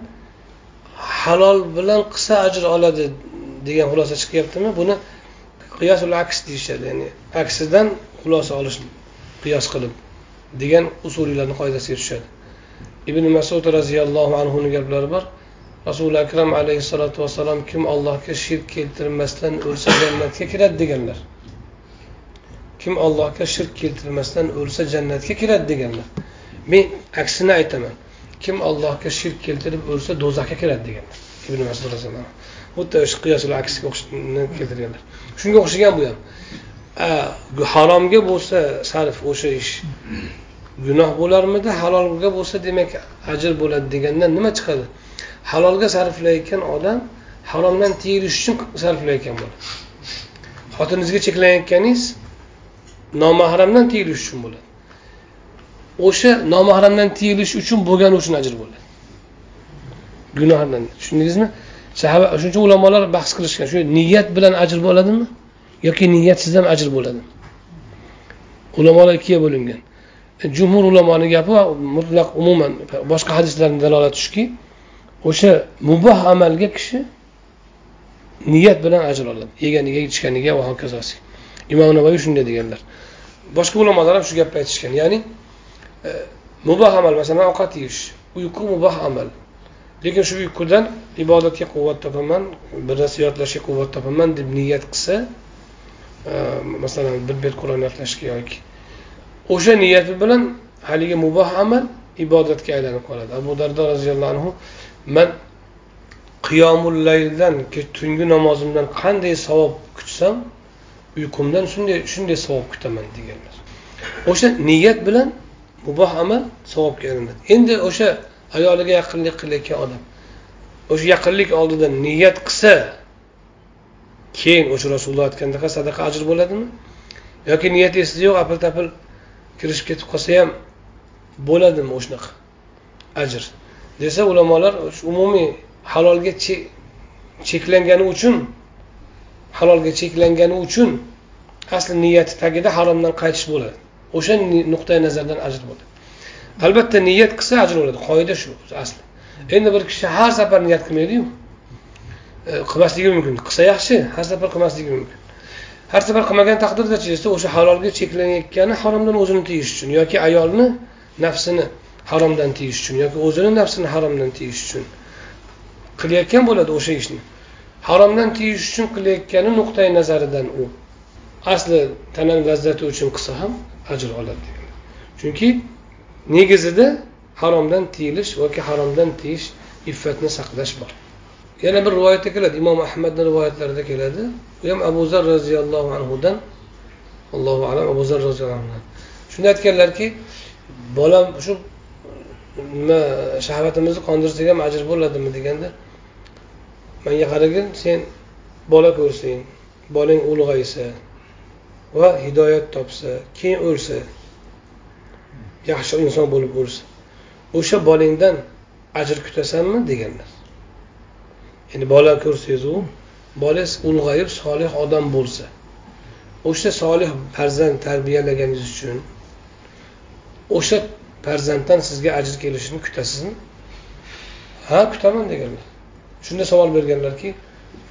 halol bilan qilsa ajr oladi degan xulosa chiqyaptimi? Buni qiyosul aks deyishadi ya'ni aksidan xulosa olish qiyos qilib degan usuliylarni qoidasiga tushadi. Ibn masud roziyallohu anhuni gaplari bor. Rasuli akram alayhissalotu vassalom kim allohga shirk keltirmasdan o'lsa jannatga kiradi deganlar. Kim allohga shirk keltirmasdan o'lsa jannatga kiradi deganlar. Men aksini aytaman. Kim allohga shirk keltirib o'lsa do'zaxga kiradi deganlar. Ibn masud roziyallohu anhu. Xuddi o'sha qiyosul aksiga keltirganlar. Shunga o'xshagan bu ham. Haromga bo'lsa sarf o'sha ish. Gunoh bo'larmidi? Halolga bo'lsa demak ajr bo'ladi degandan nima chiqadi? Halolga sarflayotgan odam haromdan tiyilish uchun sarflayotgan bo'ladi. Xotiningizga cheklanayotganingiz nomahramdan tiyilish uchun bo'ladi. O'sha nomahramdan tiyilish uchun bo'lgani uchun ajr bo'ladi. Gunohdan. Tushundingizmi? Sahaba shuning uchun ulamolar bahs qilishgan. Shu niyat bilan ajr bo'ladimi? Yoki niyatsiz ham ajr bo'ladimi ulamolar ikkiga bo'lingan. Jumhur ulamoni gapi va mutlaq umuman boshqa hadislarni dalolati shuki o'sha muboh amalga kishi niyat bilan ajr oladi. Yeganiga ichganiga va hokazosi. Imom navoiy shunday deganlar. Boshqa ulamolar ham shu gapni aytishgan. Ya'ni e, muboh amal masalan ovqat yeyish. Uyqu muboh amal. Lekin shu uyqudan ibodatga quvvat topaman bir narsa yodlashga quvvat topaman deb niyat qilsa e, masalan bir bet qur'on yodlashga yoki o'sha niyati bilan haligi muboh amal ibodatga aylanib qoladi. Abu dardo roziyallohu anhu man qiyomul layldan tungi namozimdan qanday savob kutsam uyqumdan shunday shunday savob kutaman deganlar. O'sha niyat bilan muboh amal savobga aylanadi endi o'sha ayoliga yaqinlik qilayotgan odam. O'sha yaqinlik oldida niyat qilsa keyin o'sha rasululloh aytgandaqa sadaqa ajr bo'ladimi? Yoki niyat esida yo'q apil tapil kirishib ketib qolsa ham bo'ladimi o'shanaqa ajr? Desa ulamolar umumiy halolga cheklangani uchun halolga cheklangani uchun asli niyati tagida haromdan qaytish bo'ladi. O'sha nuqtai nazardan ajr bo'ladi. Albatta niyat qilsa ajr bo'ladi. Qoida shu asli. Endi bir kishi har safar niyat qilmaydiyu. E, qilmasligi mumkin. Qilsa yaxshi har safar qilmasligi mumkin. Har safar qilmagan taqdirdachi esa o'sha halolga cheklanayotgani haromdan o'zini tiyish uchun yoki ayolni nafsini haromdan tiyish uchun yoki o'zini nafsini haromdan tiyish uchun qilayotgan bo'ladi o'sha ishni. Haromdan tiyish uchun qilayotgani nuqtai nazaridan u. Asli tanani lazzati uchun qilsa ham ajr oladi. Chunki negizida haromdan tiyilish yoki haromdan tiyish iffatni saqlash bor. Yana bir rivoyatda keladi. Imom ahmadni rivoyatlarida keladi. U ham abu zar roziyallohu anhudan allohu alam abu zar roziyallohu anhu shunda aytganlarki bolam shu nima shahvatimizni qondirsak ham ajr bo'ladimi? deganda manga qaragin sen bola ko'rsang bolang ulg'aysa va hidoyat topsa keyin o'lsa. Yaxshi inson bo'lib o'lsa o'sha bolangdan ajr kutasanmi deganlar ya'ni bola ko'rsangizu bolangiz ulg'ayib solih odam bo'lsa o'sha solih farzand tarbiyalaganingiz uchun o'sha farzanddan sizga ajr kelishini kutasizmi ha kutaman deganlar shunda savol berganlarki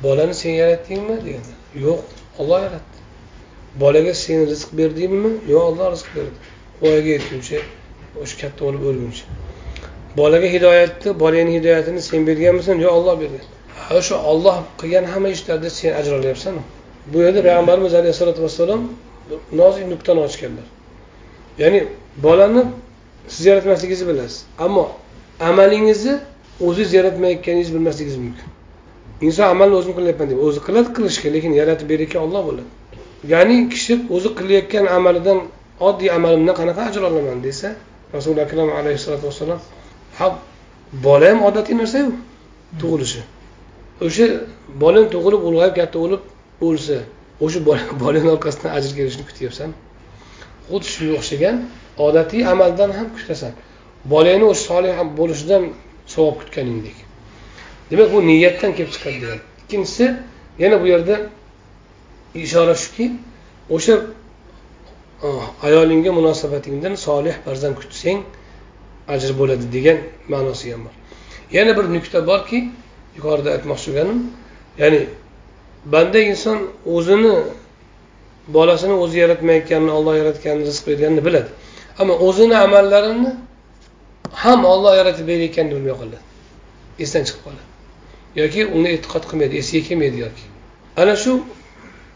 bolani sen yaratdingmi deganlar yo'q olloh yaratdi. Bolaga sen rizq berdingmi? Yo'q olloh rizq berdi. Voyaga yetguncha o'sha katta bo'lib o'lguncha. Bolaga hidoyatni bolangni hidoyatini sen berganmisan yo olloh bergan? O'sha olloh qilgan hamma ishlarda sen ajr olyapsan bu yerda payg'ambarimiz alayhissalotu vassalom nozik nuqtani ochganlar. Ya'ni bolani siz yaratmasligingizni bilasiz ammo amalingizni o'zingiz yaratmayotganingizni bilmasligingiz mumkin. Inson amalni o'zim qilyapman deb o'zi qiladi qilishga lekin yaratib berayotgan olloh bo'ladi. Ya'ni kishi o'zi qilayotgan amalidan oddiy amalimdan qanaqa ajr olaman desa rasuli akram alayhissalotu vassalom ha bola ham odatiy narsayu tug'ilishi. O'sha bolang tug'ilib ulg'ayib katta bo'lib o'lsa o'sha bolani orqasidan ajr kelishini kutyapsan xuddi shunga o'xshagan odatiy amaldan ham kutasan. Bolangni o'sha solih bo'lishidan savob kutganingdek. Demak bu niyatdan kelib chiqadi degan. Ikkinchisi yana bu yerda ishora shuki o'sha Oh, ayolingga munosabatingdan solih farzand kutsang ajr bo'ladi degan ma'nosi ham bor. Yana bir nuqta borki yuqorida aytmoqchi bo'lganim ya'ni banda inson o'zini bolasini o'zi yaratmayotganini olloh yaratganini rizq berganini biladi. Ammo o'zini amallarini ham olloh yaratib berayotganini bilmay qoladi. Esdan chiqib qoladi. Yoki uni e'tiqod qilmaydi esiga kelmaydi yoki. Ana shu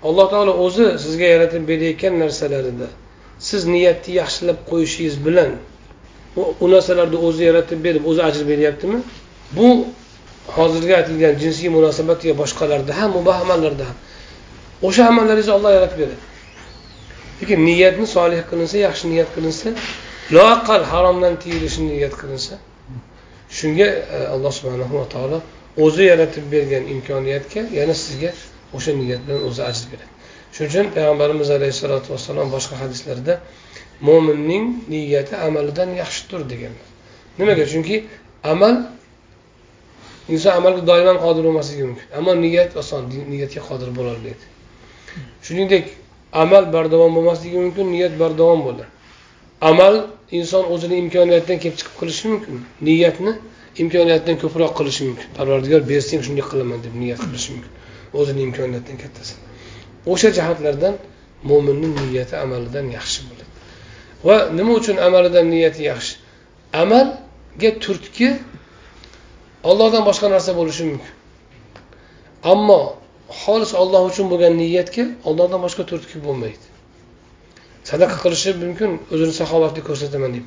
alloh taolo o'zi sizga yaratib berayotgan narsalarida siz niyatni yaxshilab qo'yishingiz bilan u narsalarni o'zi yaratib berib o'zi ajr beryaptimi? Bu hozirgi aytilgan jinsiy munosabat yo boshqalarda ham mubah amallarda ham. O'sha amallaringizni olloh yaratib beradi. Lekin niyatni solih qilinsa yaxshi niyat qilinsa loaqal haromdan tiyilishni niyat qilinsa shunga e, alloh subhanahu va taolo o'zi yaratib bergan imkoniyatga yana sizga o'sha niyat bilan o'zi ajr beradi shuning uchun payg'ambarimiz alayhissalotu vassalom boshqa hadislarda mo'minning niyati amalidan yaxshidir deganlar nimaga? Chunki amal inson amalga doimo qodir bo'lmasligi mumkin. Ammo niyat oson niyatga qodir bo'lolmaydi shuningdek amal bardavom bo'lmasligi mumkin niyat bardavom bo'ladi. Amal inson o'zini imkoniyatidan kelib chiqib qilishi mumkin niyatni imkoniyatidan ko'proq qilishi mumkin. Parvardigor bersang shunday qilaman deb niyat qilishi mumkin. O'zini imkoniyatidan kattasi o'sha jihatlardan mo'minni niyati amalidan yaxshi bo'ladi. Va nima uchun amalidan niyati yaxshi? Amalga turtki ollohdan boshqa narsa bo'lishi mumkin. Ammo xolis olloh uchun bo'lgan niyatga ollohdan boshqa turtki bo'lmaydi. Sadaqa qilishi mumkin o'zini saxovatli ko'rsataman deb.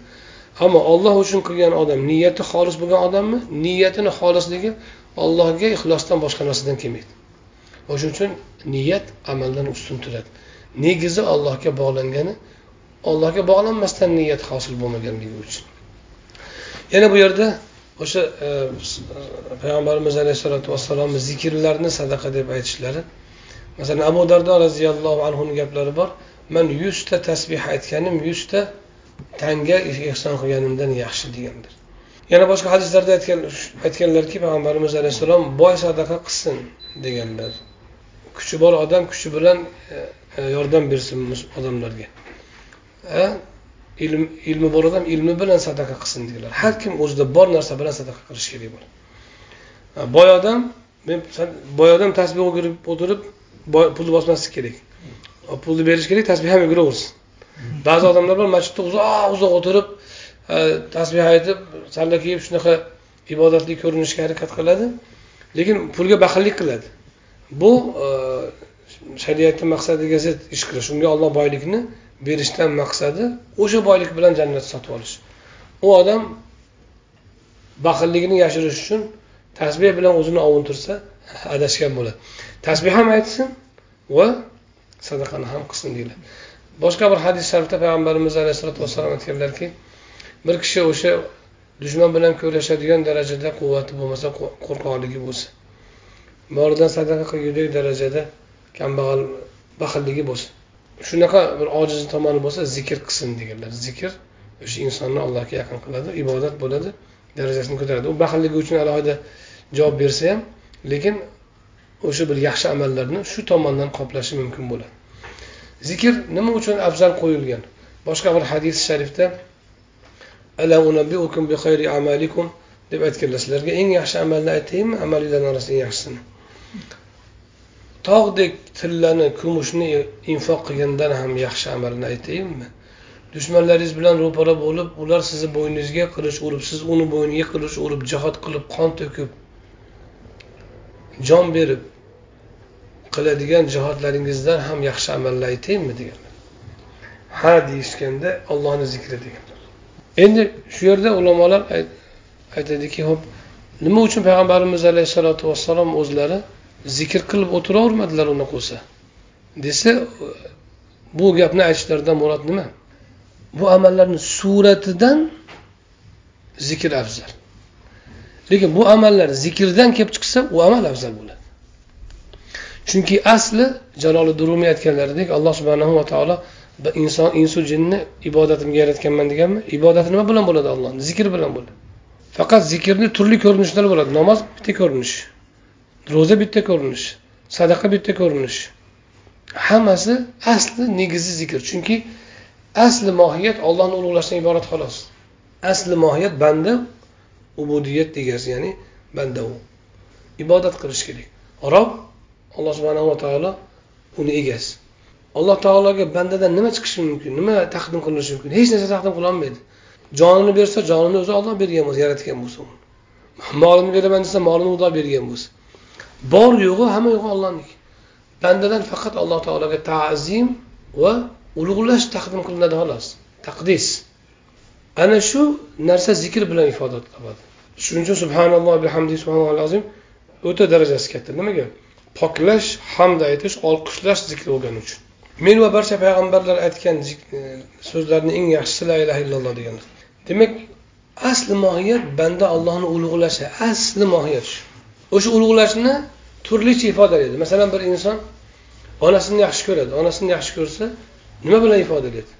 Ammo olloh uchun qilgan odam niyati xolis bo'lgan odammi? Niyatini xolisligi ollohga ixlosdan boshqa narsadan kelmaydi. O'shuning uchun niyat amaldan ustun turadi. Negizi ollohga bog'langani allohga bog'lanmasdan niyat hosil bo'lmaganligi uchun. Yana bu yerda o'sha e, e payg'ambarimiz alayhissalotu vassalomni zikrlarni sadaqa deb aytishlari masalan abu dardo roziyallohu anhuni gaplari bor. Man yuzta tasbeh aytganim yuzta tanga ehson qilganimdan yaxshi degandir. Yana boshqa hadislarda aytganlarki payg'ambarimiz alayhissalom boy sadaqa qilsin deganlar. Kuchi bor odam kuchi bilan e, e, yordam bersin odamlarga. Ilm ilmi bor odam ilmi bilan sadaqa qilsin deganlar har kim o'zida bor narsa bilan sadaqa qilishi kerak bo'ladi. Boy odam men boy odam tasbeh o'girib o'tirib pulni bosmaslik kerak. Pulni berish kerak tasbeh ham yuguraversin. Ba'zi odamlar bor masjidda uzoq uzoq o'tirib tasbeh aytib salla kiyib shunaqa ibodatli ko'rinishga harakat qiladi lekin pulga baxillik qiladi. Bu e, shariatni maqsadiga zid ish qilish unga olloh boylikni berishdan maqsadi o'sha boylik bilan jannat sotib olish. U odam baxilligini yashirish uchun tasbeh bilan o'zini ovuntirsa adashgan bo'ladi. Tasbeh ham aytsin va sadaqani ham qilsin deyiladi. Boshqa bir hadis sharifda payg'ambarimiz alayhissalotu vassalom aytganlarki bir kishi o'sha dushman bilan kurashadigan darajada quvvati bo'lmasa qo'rqoqligi bo'lsa boridan sadaqa qilgudek darajada kambag'al baxilligi bo'lsin. Shunaqa bir ojiz tomoni bo'lsa zikr qilsin deganlar. Zikr o'sha insonni allohga yaqin qiladi ibodat bo'ladi darajasini ko'taradi. U baxilligi uchun alohida javob bersa ham lekin o'sha bir yaxshi amallarni shu tomondan qoplashi mumkin bo'ladi. Zikr nima uchun afzal qo'yilgan? Boshqa bir hadis sharifda deb aytganlar. Sizlarga eng yaxshi amalni aytaymi amalinglarni orasida eng yaxshisini tog'dek tillani kumushni infoq qilgandan ham yaxshi amalni aytayinmi? Dushmanlaringiz bilan ro'para bo'lib ular sizni bo'yningizga qilich urib siz uni bo'yniga qilich urib jihod qilib qon to'kib jon berib qiladigan jihodlaringizdan ham yaxshi amallar aytayinmi deganlar. Ha deyishganda ollohni zikri deganlar. Endi shu yerda ulamolar aytadiki ho'p nima uchun payg'ambarimiz alayhissalotu vassalom o'zlari zikr qilib o'tiravermadilar uni qo'lsa desa bu gapni aytishlaridan murod nima? Bu amallarni suratidan zikr afzal. Lekin bu amallar zikrdan kelib chiqsa u amal afzal bo'ladi. Chunki asli jaloliddin rumiy aytganlaridek alloh subhanahu va taolo inson insu jinni ibodatimga yaratganman deganmi? Ibodati nima bilan bo'ladi allohni zikr bilan bo'ladi. Faqat zikrni turli ko'rinishlari bo'ladi. Namoz bitta ko'rinish. Ro'za bitta ko'rinish sadaqa bitta ko'rinish. Hammasi asli negizi zikr. Chunki asli mohiyat ollohni ulug'lashdan iborat xolos. Asli mohiyat banda ubudiyat egasi ya'ni banda u. Ibodat qilish kerak. Rob alloh subhanava taolo uni egasi. Alloh taologa bandadan nima chiqishi mumkin nima taqdim qilinishi mumkin? Hech narsa taqdim qilolmaydi jonini bersa jonini o'zi olloh bergan bo'lsa yaratgan bo'lsa molini beraman desa molini xudo bergan bo'lsa. Bor yo'g'i hamma yo'g'i ollohniki bandadan faqat alloh taologa ta'zim va ulug'lash taqdim qilinadi xolos. Taqdis. Ana shu narsa zikr bilan ifoda topadi shuning uchun subhanalloh bihamdi subhanalloh azim o'ta darajasi katta. Nimaga? Poklash hamd aytish olqishlash zikr bo'lgani uchun. Men va barcha payg'ambarlar aytgan e, so'zlarni eng yaxshisi la ilaha illalloh deganlar. Demak asli mohiyat banda allohni ulug'lashi asli mohiyat shu. O'sha ulug'lashni turlicha ifodalaydi masalan bir inson onasini yaxshi ko'radi onasini yaxshi ko'rsa nima bilan ifodalaydi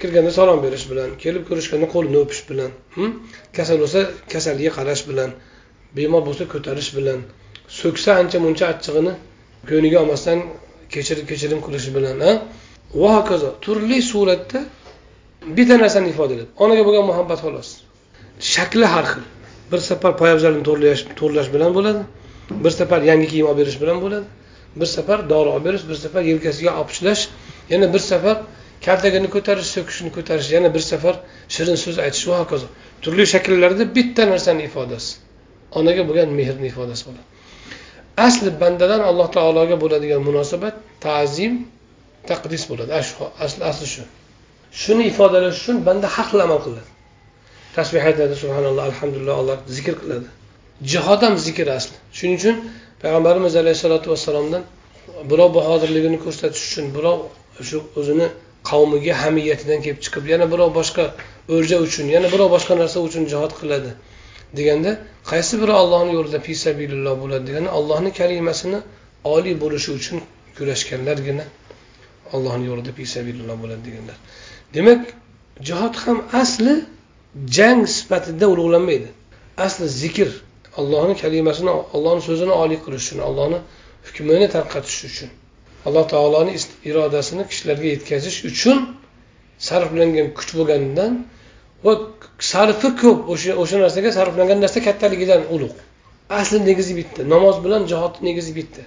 kirganda salom berish bilan kelib ko'rishganda qo'lini o'pish bilan hm? kasal bo'lsa kasalga qarash bilan bemor bo'lsa ko'tarish bilan so'ksa ancha muncha achchig'ini ko'ngliga olmasdan kechirib kechirim qilishi bilan va hokazo turli suratda bitta narsani ifodalaydi onaga bo'lgan muhabbat xolos. Shakli har xil. Bir safar poyabzalini to'rlash to'rlash bilan bo'ladi. Bir safar yangi kiyim olib berish bilan bo'ladi. Bir safar dori olib berish bir safar yelkasiga opichlash yana bir safar kaltagini ko'tarish so'kishini ko'tarish yana bir safar shirin so'z aytish va hokazo. Turli shakllarda bitta narsani ifodasi. Onaga bo'lgan mehrni ifodasi bo'ladi. Asli bandadan alloh taologa bo'ladigan munosabat ta'zim taqdis bo'ladi. Asli asli shu. Shuni ifodalash uchun banda har amal qiladi. Tasbeh aytadi subhanalloh alhamdulillah alloh zikr qiladi. Jihod ham zikr asli. Shuning uchun payg'ambarimiz alayhissalotu vassalomdan birov bahodirligini ko'rsatish uchun birov shu o'zini qavmiga hamiyatidan kelib chiqib yana birov boshqa o'lja uchun yana birov boshqa narsa uchun jihod qiladi deganda qaysi biri ollohni yo'lida fisabililloh bo'ladi deganda ollohni kalimasini oliy bo'lishi uchun kurashganlargina ollohni yo'lida fisabililloh bo'ladi deganlar demak jihod ham asli jang sifatida ulug'lanmaydi. Asli zikr allohni kalimasini allohni so'zini oliy qilish uchun allohni hukmini tarqatish uchun. Alloh taoloni irodasini kishilarga yetkazish uchun sarflangan kuch bo'lganidan va sarfi ko'p o'sha o'sha narsaga sarflangan narsa kattaligidan ulug' asli negizi bitta namoz bilan jihodni negizi bitta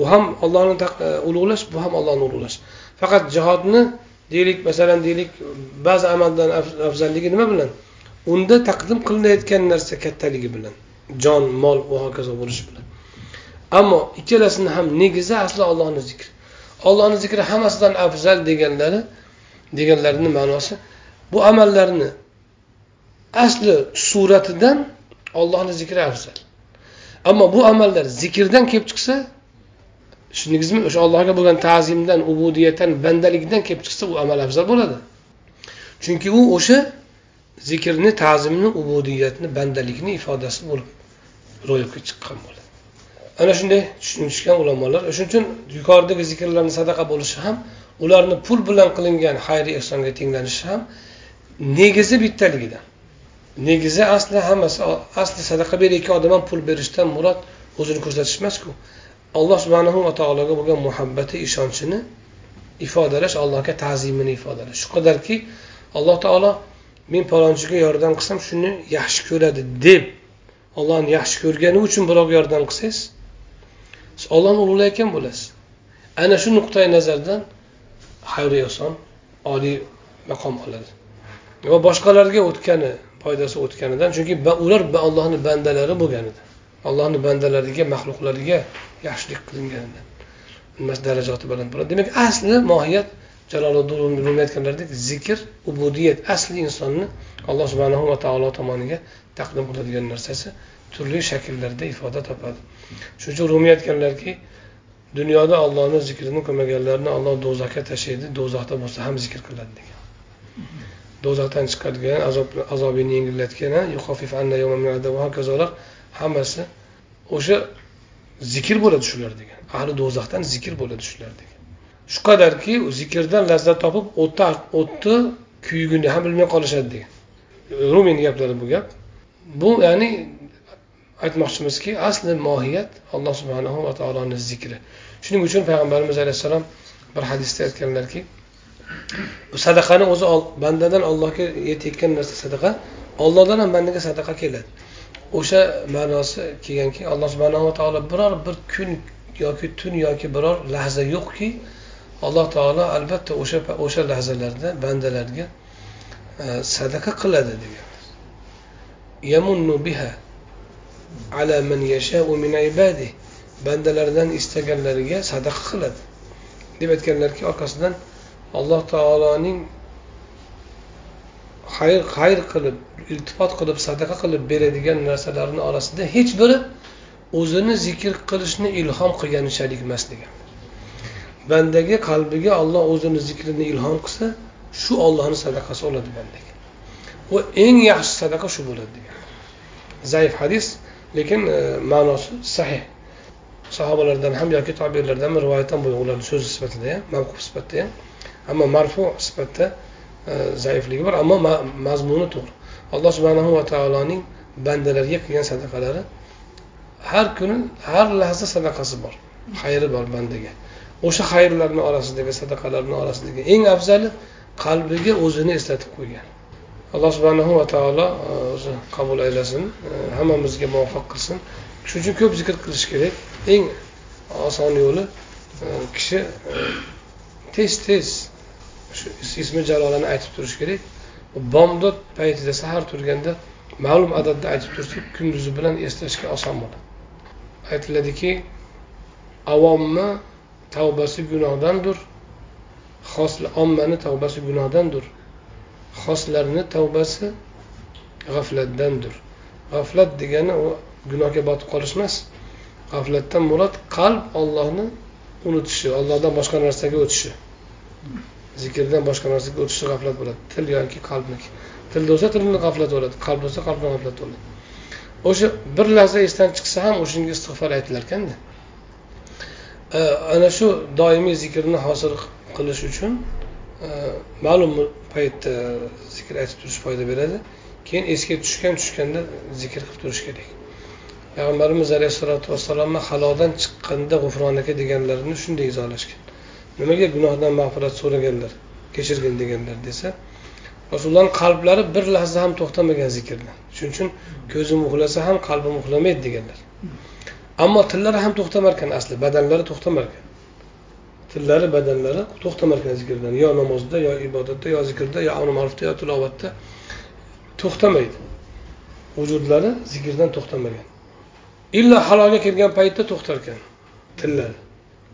u ham ollohni e, ulug'lash bu ham ollohni ulug'lash. Faqat jihodni deylik masalan deylik ba'zi amaldan afzalligi nima bilan? Unda taqdim qilinayotgan narsa kattaligi bilan. Jon mol va hokazo bo'lishi bilan. Ammo ikkalasini ham negizi asli ollohni zikri. Ollohni zikri hammasidan afzal deganlari deganlarini ma'nosi bu amallarni asli suratidan ollohni zikri afzal. Ammo bu amallar zikrdan kelib chiqsa tushundingizmi o'sha allohga bo'lgan ta'zimdan ubudiyatdan bandalikdan kelib chiqsa u amal afzal bo'ladi. Chunki u o'sha zikrni ta'zimni ubudiyatni bandalikni ifodasi bo'lib ro'yobga chiqqan bo'ladi. Ana shunday tushunishgan ulamolar. Shuning uchun yuqoridagi zikrlarni sadaqa bo'lishi ham ularni pul bilan qilingan xayri ehsonga tenglanishi ham negizi bittaligidan negizi asli hammasi asli sadaqa berayotgan odam ham pul berishdan murod o'zini ko'rsatish emasku alloh subhanahu va taologa bo'lgan muhabbati ishonchini ifodalash allohga ta'zimini ifodalash. Shu qadarki alloh taolo men palonchiga yordam qilsam shuni yaxshi ko'radi deb. Ollohni yaxshi ko'rgani uchun birovga yordam qilsangiz siz ollohni ulug'layotgan bo'lasiz. Ana shu nuqtai nazardan xayri ehson oliy maqom oladi va boshqalarga o'tgani foydasi o'tganidan chunki ular allohni bandalari bo'lgan allohni bandalariga maxluqlariga yaxshilik qilinganidan darajati baland bo'ladi. Demak asli mohiyat jaloliddin rumi aytganlaridek zikr ubudiyat asli insonni alloh subhanahu va taolo tomoniga taqdim qiladigan narsasi turli shakllarda ifoda topadi. Shuning uchun rumiy aytganlarki dunyoda ollohni zikrini qilmaganlarni olloh do'zaxga tashlaydi do'zaxda bo'lsa ham zikr qiladi degan. Do'zaxdan chiqargan azob azobini yengillatgan hokazolar hammasi o'sha zikr bo'ladi shular degan. Ahli do'zaxdan zikr bo'ladi shular degan. Shu qadarki zikrdan lazzat topib o'tni o'tni kuygini ham bilmay qolishadi degan. Rumiyni gaplari bu gap? Bu ya'ni aytmoqchimizki asli mohiyat alloh subhanahu va taoloni zikri. Shuning uchun payg'ambarimiz alayhissalom bir hadisda aytganlarki sadaqani o'zi bandadan allohga yetayotgan narsa sadaqa ollohdan ham bandaga sadaqa keladi. O'sha ma'nosi kelganki alloh subhanava taolo biror bir kun yoki tun yoki biror lahza yo'qki alloh taolo albatta o'sha o'sha lahzalarda bandalarga e, sadaqa qiladi degan yamunnu biha ala man yashau min ibadi. Bandalaridan istaganlariga sadaqa qiladi. Deb aytganlarki orqasidan alloh taoloning xayr xayr qilib iltifot qilib sadaqa qilib beradigan narsalarni orasida hech biri o'zini zikr qilishni ilhom qilganichalik emas degan bandaga qalbiga olloh o'zini zikrini ilhom qilsa shu ollohni sadaqasi bo'ladi bandaga. Va eng yaxshi sadaqa shu bo'ladi degan. Zaif hadis lekin e, ma'nosi sahih. Sahobalardan ham yoki tobilardan ham rivoyatdan bo'lgan ularni so'zi sifatida ham mavquf sifatida ham ammo marfu sifatda e, zaifligi bor ammo mazmuni to'g'ri. Alloh subhanahu va taoloning bandalarga qilgan sadaqalari har kuni har lahza sadaqasi bor xayri bor bandaga. O'sha xayrlarni orasidagi sadaqalarni orasidagi eng afzali qalbiga o'zini eslatib qo'ygan. Alloh subhanahu va taolo e, o'zi qabul aylasin e, hammamizga muvaffaq qilsin. Shuning uchun ko'p zikr qilish kerak. Eng oson yo'li e, kishi tez tez shu ismi jalolani aytib turish kerak. Bomdod paytida sahar turganda ma'lum adadda aytib tursak kunduzi bilan eslashga oson bo'ladi. Aytiladiki avomni tavbasi gunohdandir. Ommani tavbasi gunohdandir. Xoslarni tavbasi g'aflatdandir. G'aflat degani u gunohga botib qolish emas g'aflatdan murod qalb ollohni unutishi ollohdan boshqa narsaga o'tishi. Zikrdan boshqa narsaga o'tishi g'aflat bo'ladi. Til yoki qalbniki. Til bo'lsa tilni g'aflat bo'ladi qalb bo'lsa qalbni g'aflat bo'ladi. O'sha bir lahza esdan chiqsa ham o'shanga istig'for aytilar ekanda ana shu doimiy zikrni hosil qilish uchun e, ma'lum paytda zikr aytib turish foyda beradi. Keyin esga tushgan tushganda zikr qilib turish kerak. Payg'ambarimiz alayhissalotu vassalomni halodan chiqqanda g'ufronaka deganlarini shunday izohlashgan nimaga gunohdan mag'firat so'raganlar kechirgin deganlar desa rasulullohni qalblari bir lahza ham to'xtamagan zikrdan shuning uchun ko'zim uxlasa ham qalbim uxlamaydi deganlar. Ammo tillari ham to'xtamarkan asli badanlari to'xtamarkan. Tillari badanlari to'xtamarkan zikrdan yo namozda yo ibodatda yo zikrda yo amri ma'rufda yo tilovatda to'xtamaydi. Vujudlari zikrdan to'xtamagan illo halolga kirgan paytda to'xtarkan tillari.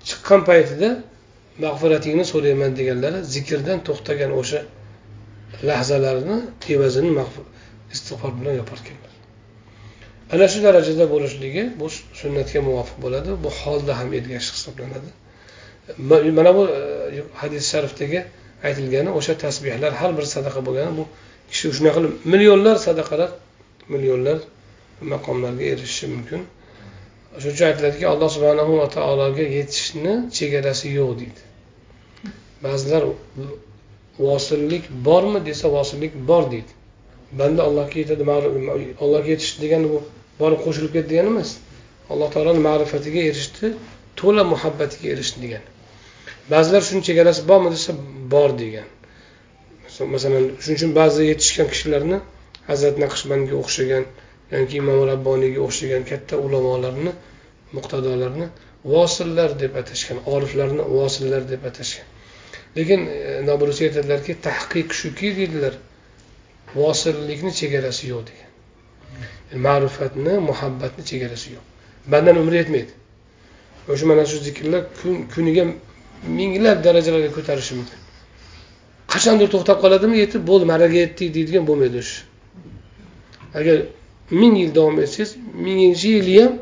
Chiqqan paytida mag'firatingni so'rayman deganlari zikrdan to'xtagan o'sha lahzalarini evazini istig'for bilan yoparkanlar ana shu darajada bo'lishligi bu sunnatga muvofiq bo'ladi bu holda ham ergashish hisoblanadi. Mana bu e, hadis sharifdagi aytilgani o'sha tasbehlar har bir sadaqa bo'lgani bu kishi shunaqa qilib millionlar sadaqalar millionlar maqomlarga erishishi mumkin. Shuning uchun aytiladiki alloh subhanahu va taologa yetishni chegarasi yo'q deydi. Ba'zilar vosillik bormi desa vosillik bor deydi. Banda allohga yetadi allohga yetish degani bu borib qo'shilib ketdi degani emas. Alloh taoloni ma'rifatiga erishdi to'la muhabbatiga erishdi degan. Ba'zilar shuni chegarasi bormi desa bor degan. Masalan shuning uchun ba'zi yetishgan kishilarni hazrat naqshbandga o'xshagan yoki imom rabboniyga o'xshagan katta ulamolarni muqtadolarni vosillar deb atashgan oriflarni vosillar deb atashgan. Lekin e, nobrusiy aytadilarki tahqiq shuki deydilar vosillikni chegarasi yo'q degan. Ma'rifatni muhabbatni chegarasi yo'q. Bandani umri yetmaydi. O'sha mana shu zikrlar kun kuniga minglab darajalarga ko'tarishi mumkin. Qachondir to'xtab qoladimi yetib bo'ldi maraga yetdik deydigan bo'lmaydi o'sha. Agar ming yil davom etsangiz minginchi yili ham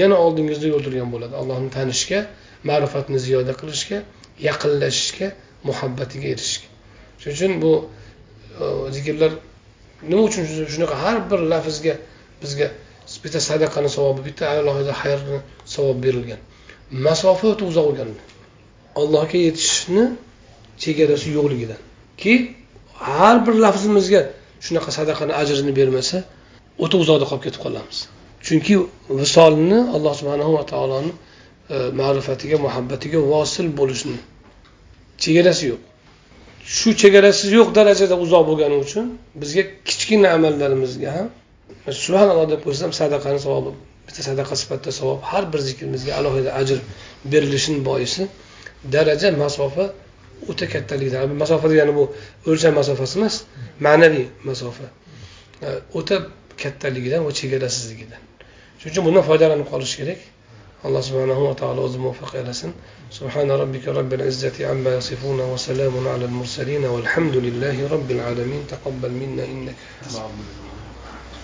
yana oldingizda yo'l turgan bo'ladi. Allohni tanishga ma'rifatni ziyoda qilishga yaqinlashishga muhabbatiga erishishga. Shuning uchun bu e, zikrlar nima uchun shunaqa har bir lafzga bizga bitta sadaqani savobi bitta alohida xayrni savob berilgan. Masofa o'ta uzoq bo'lgan. Allohga yetishishni chegarasi yo'qligidan. Ki har bir lafzimizga shunaqa sadaqani ajrini bermasa o'ta uzoqda qolib ketib qolamiz. Chunki visolni alloh subhanahu va taoloni e, ma'rifatiga muhabbatiga vosil bo'lishni chegarasi yo'q. Shu chegarasi yo'q darajada uzoq bo'lgani uchun bizga kichkina amallarimizga ham subhanalloh deb qo'ysam sadaqani savobi bitta sadaqa sifatida savob har bir zikrimizga alohida ajr berilishini boisi daraja masofa o'ta kattalikda masofa degani bu o'lcham masofasi emas ma'naviy masofa. O'ta kattaligidan va chegarasizligidan. Shuning uchun bundan foydalanib qolish kerak. Alloh subhanahu va taolo o'zi muvaffaq aylasin سبحان ربك رب العزة عما يصفون وسلام على المرسلين والحمد لله رب العالمين. تقبل منا إنك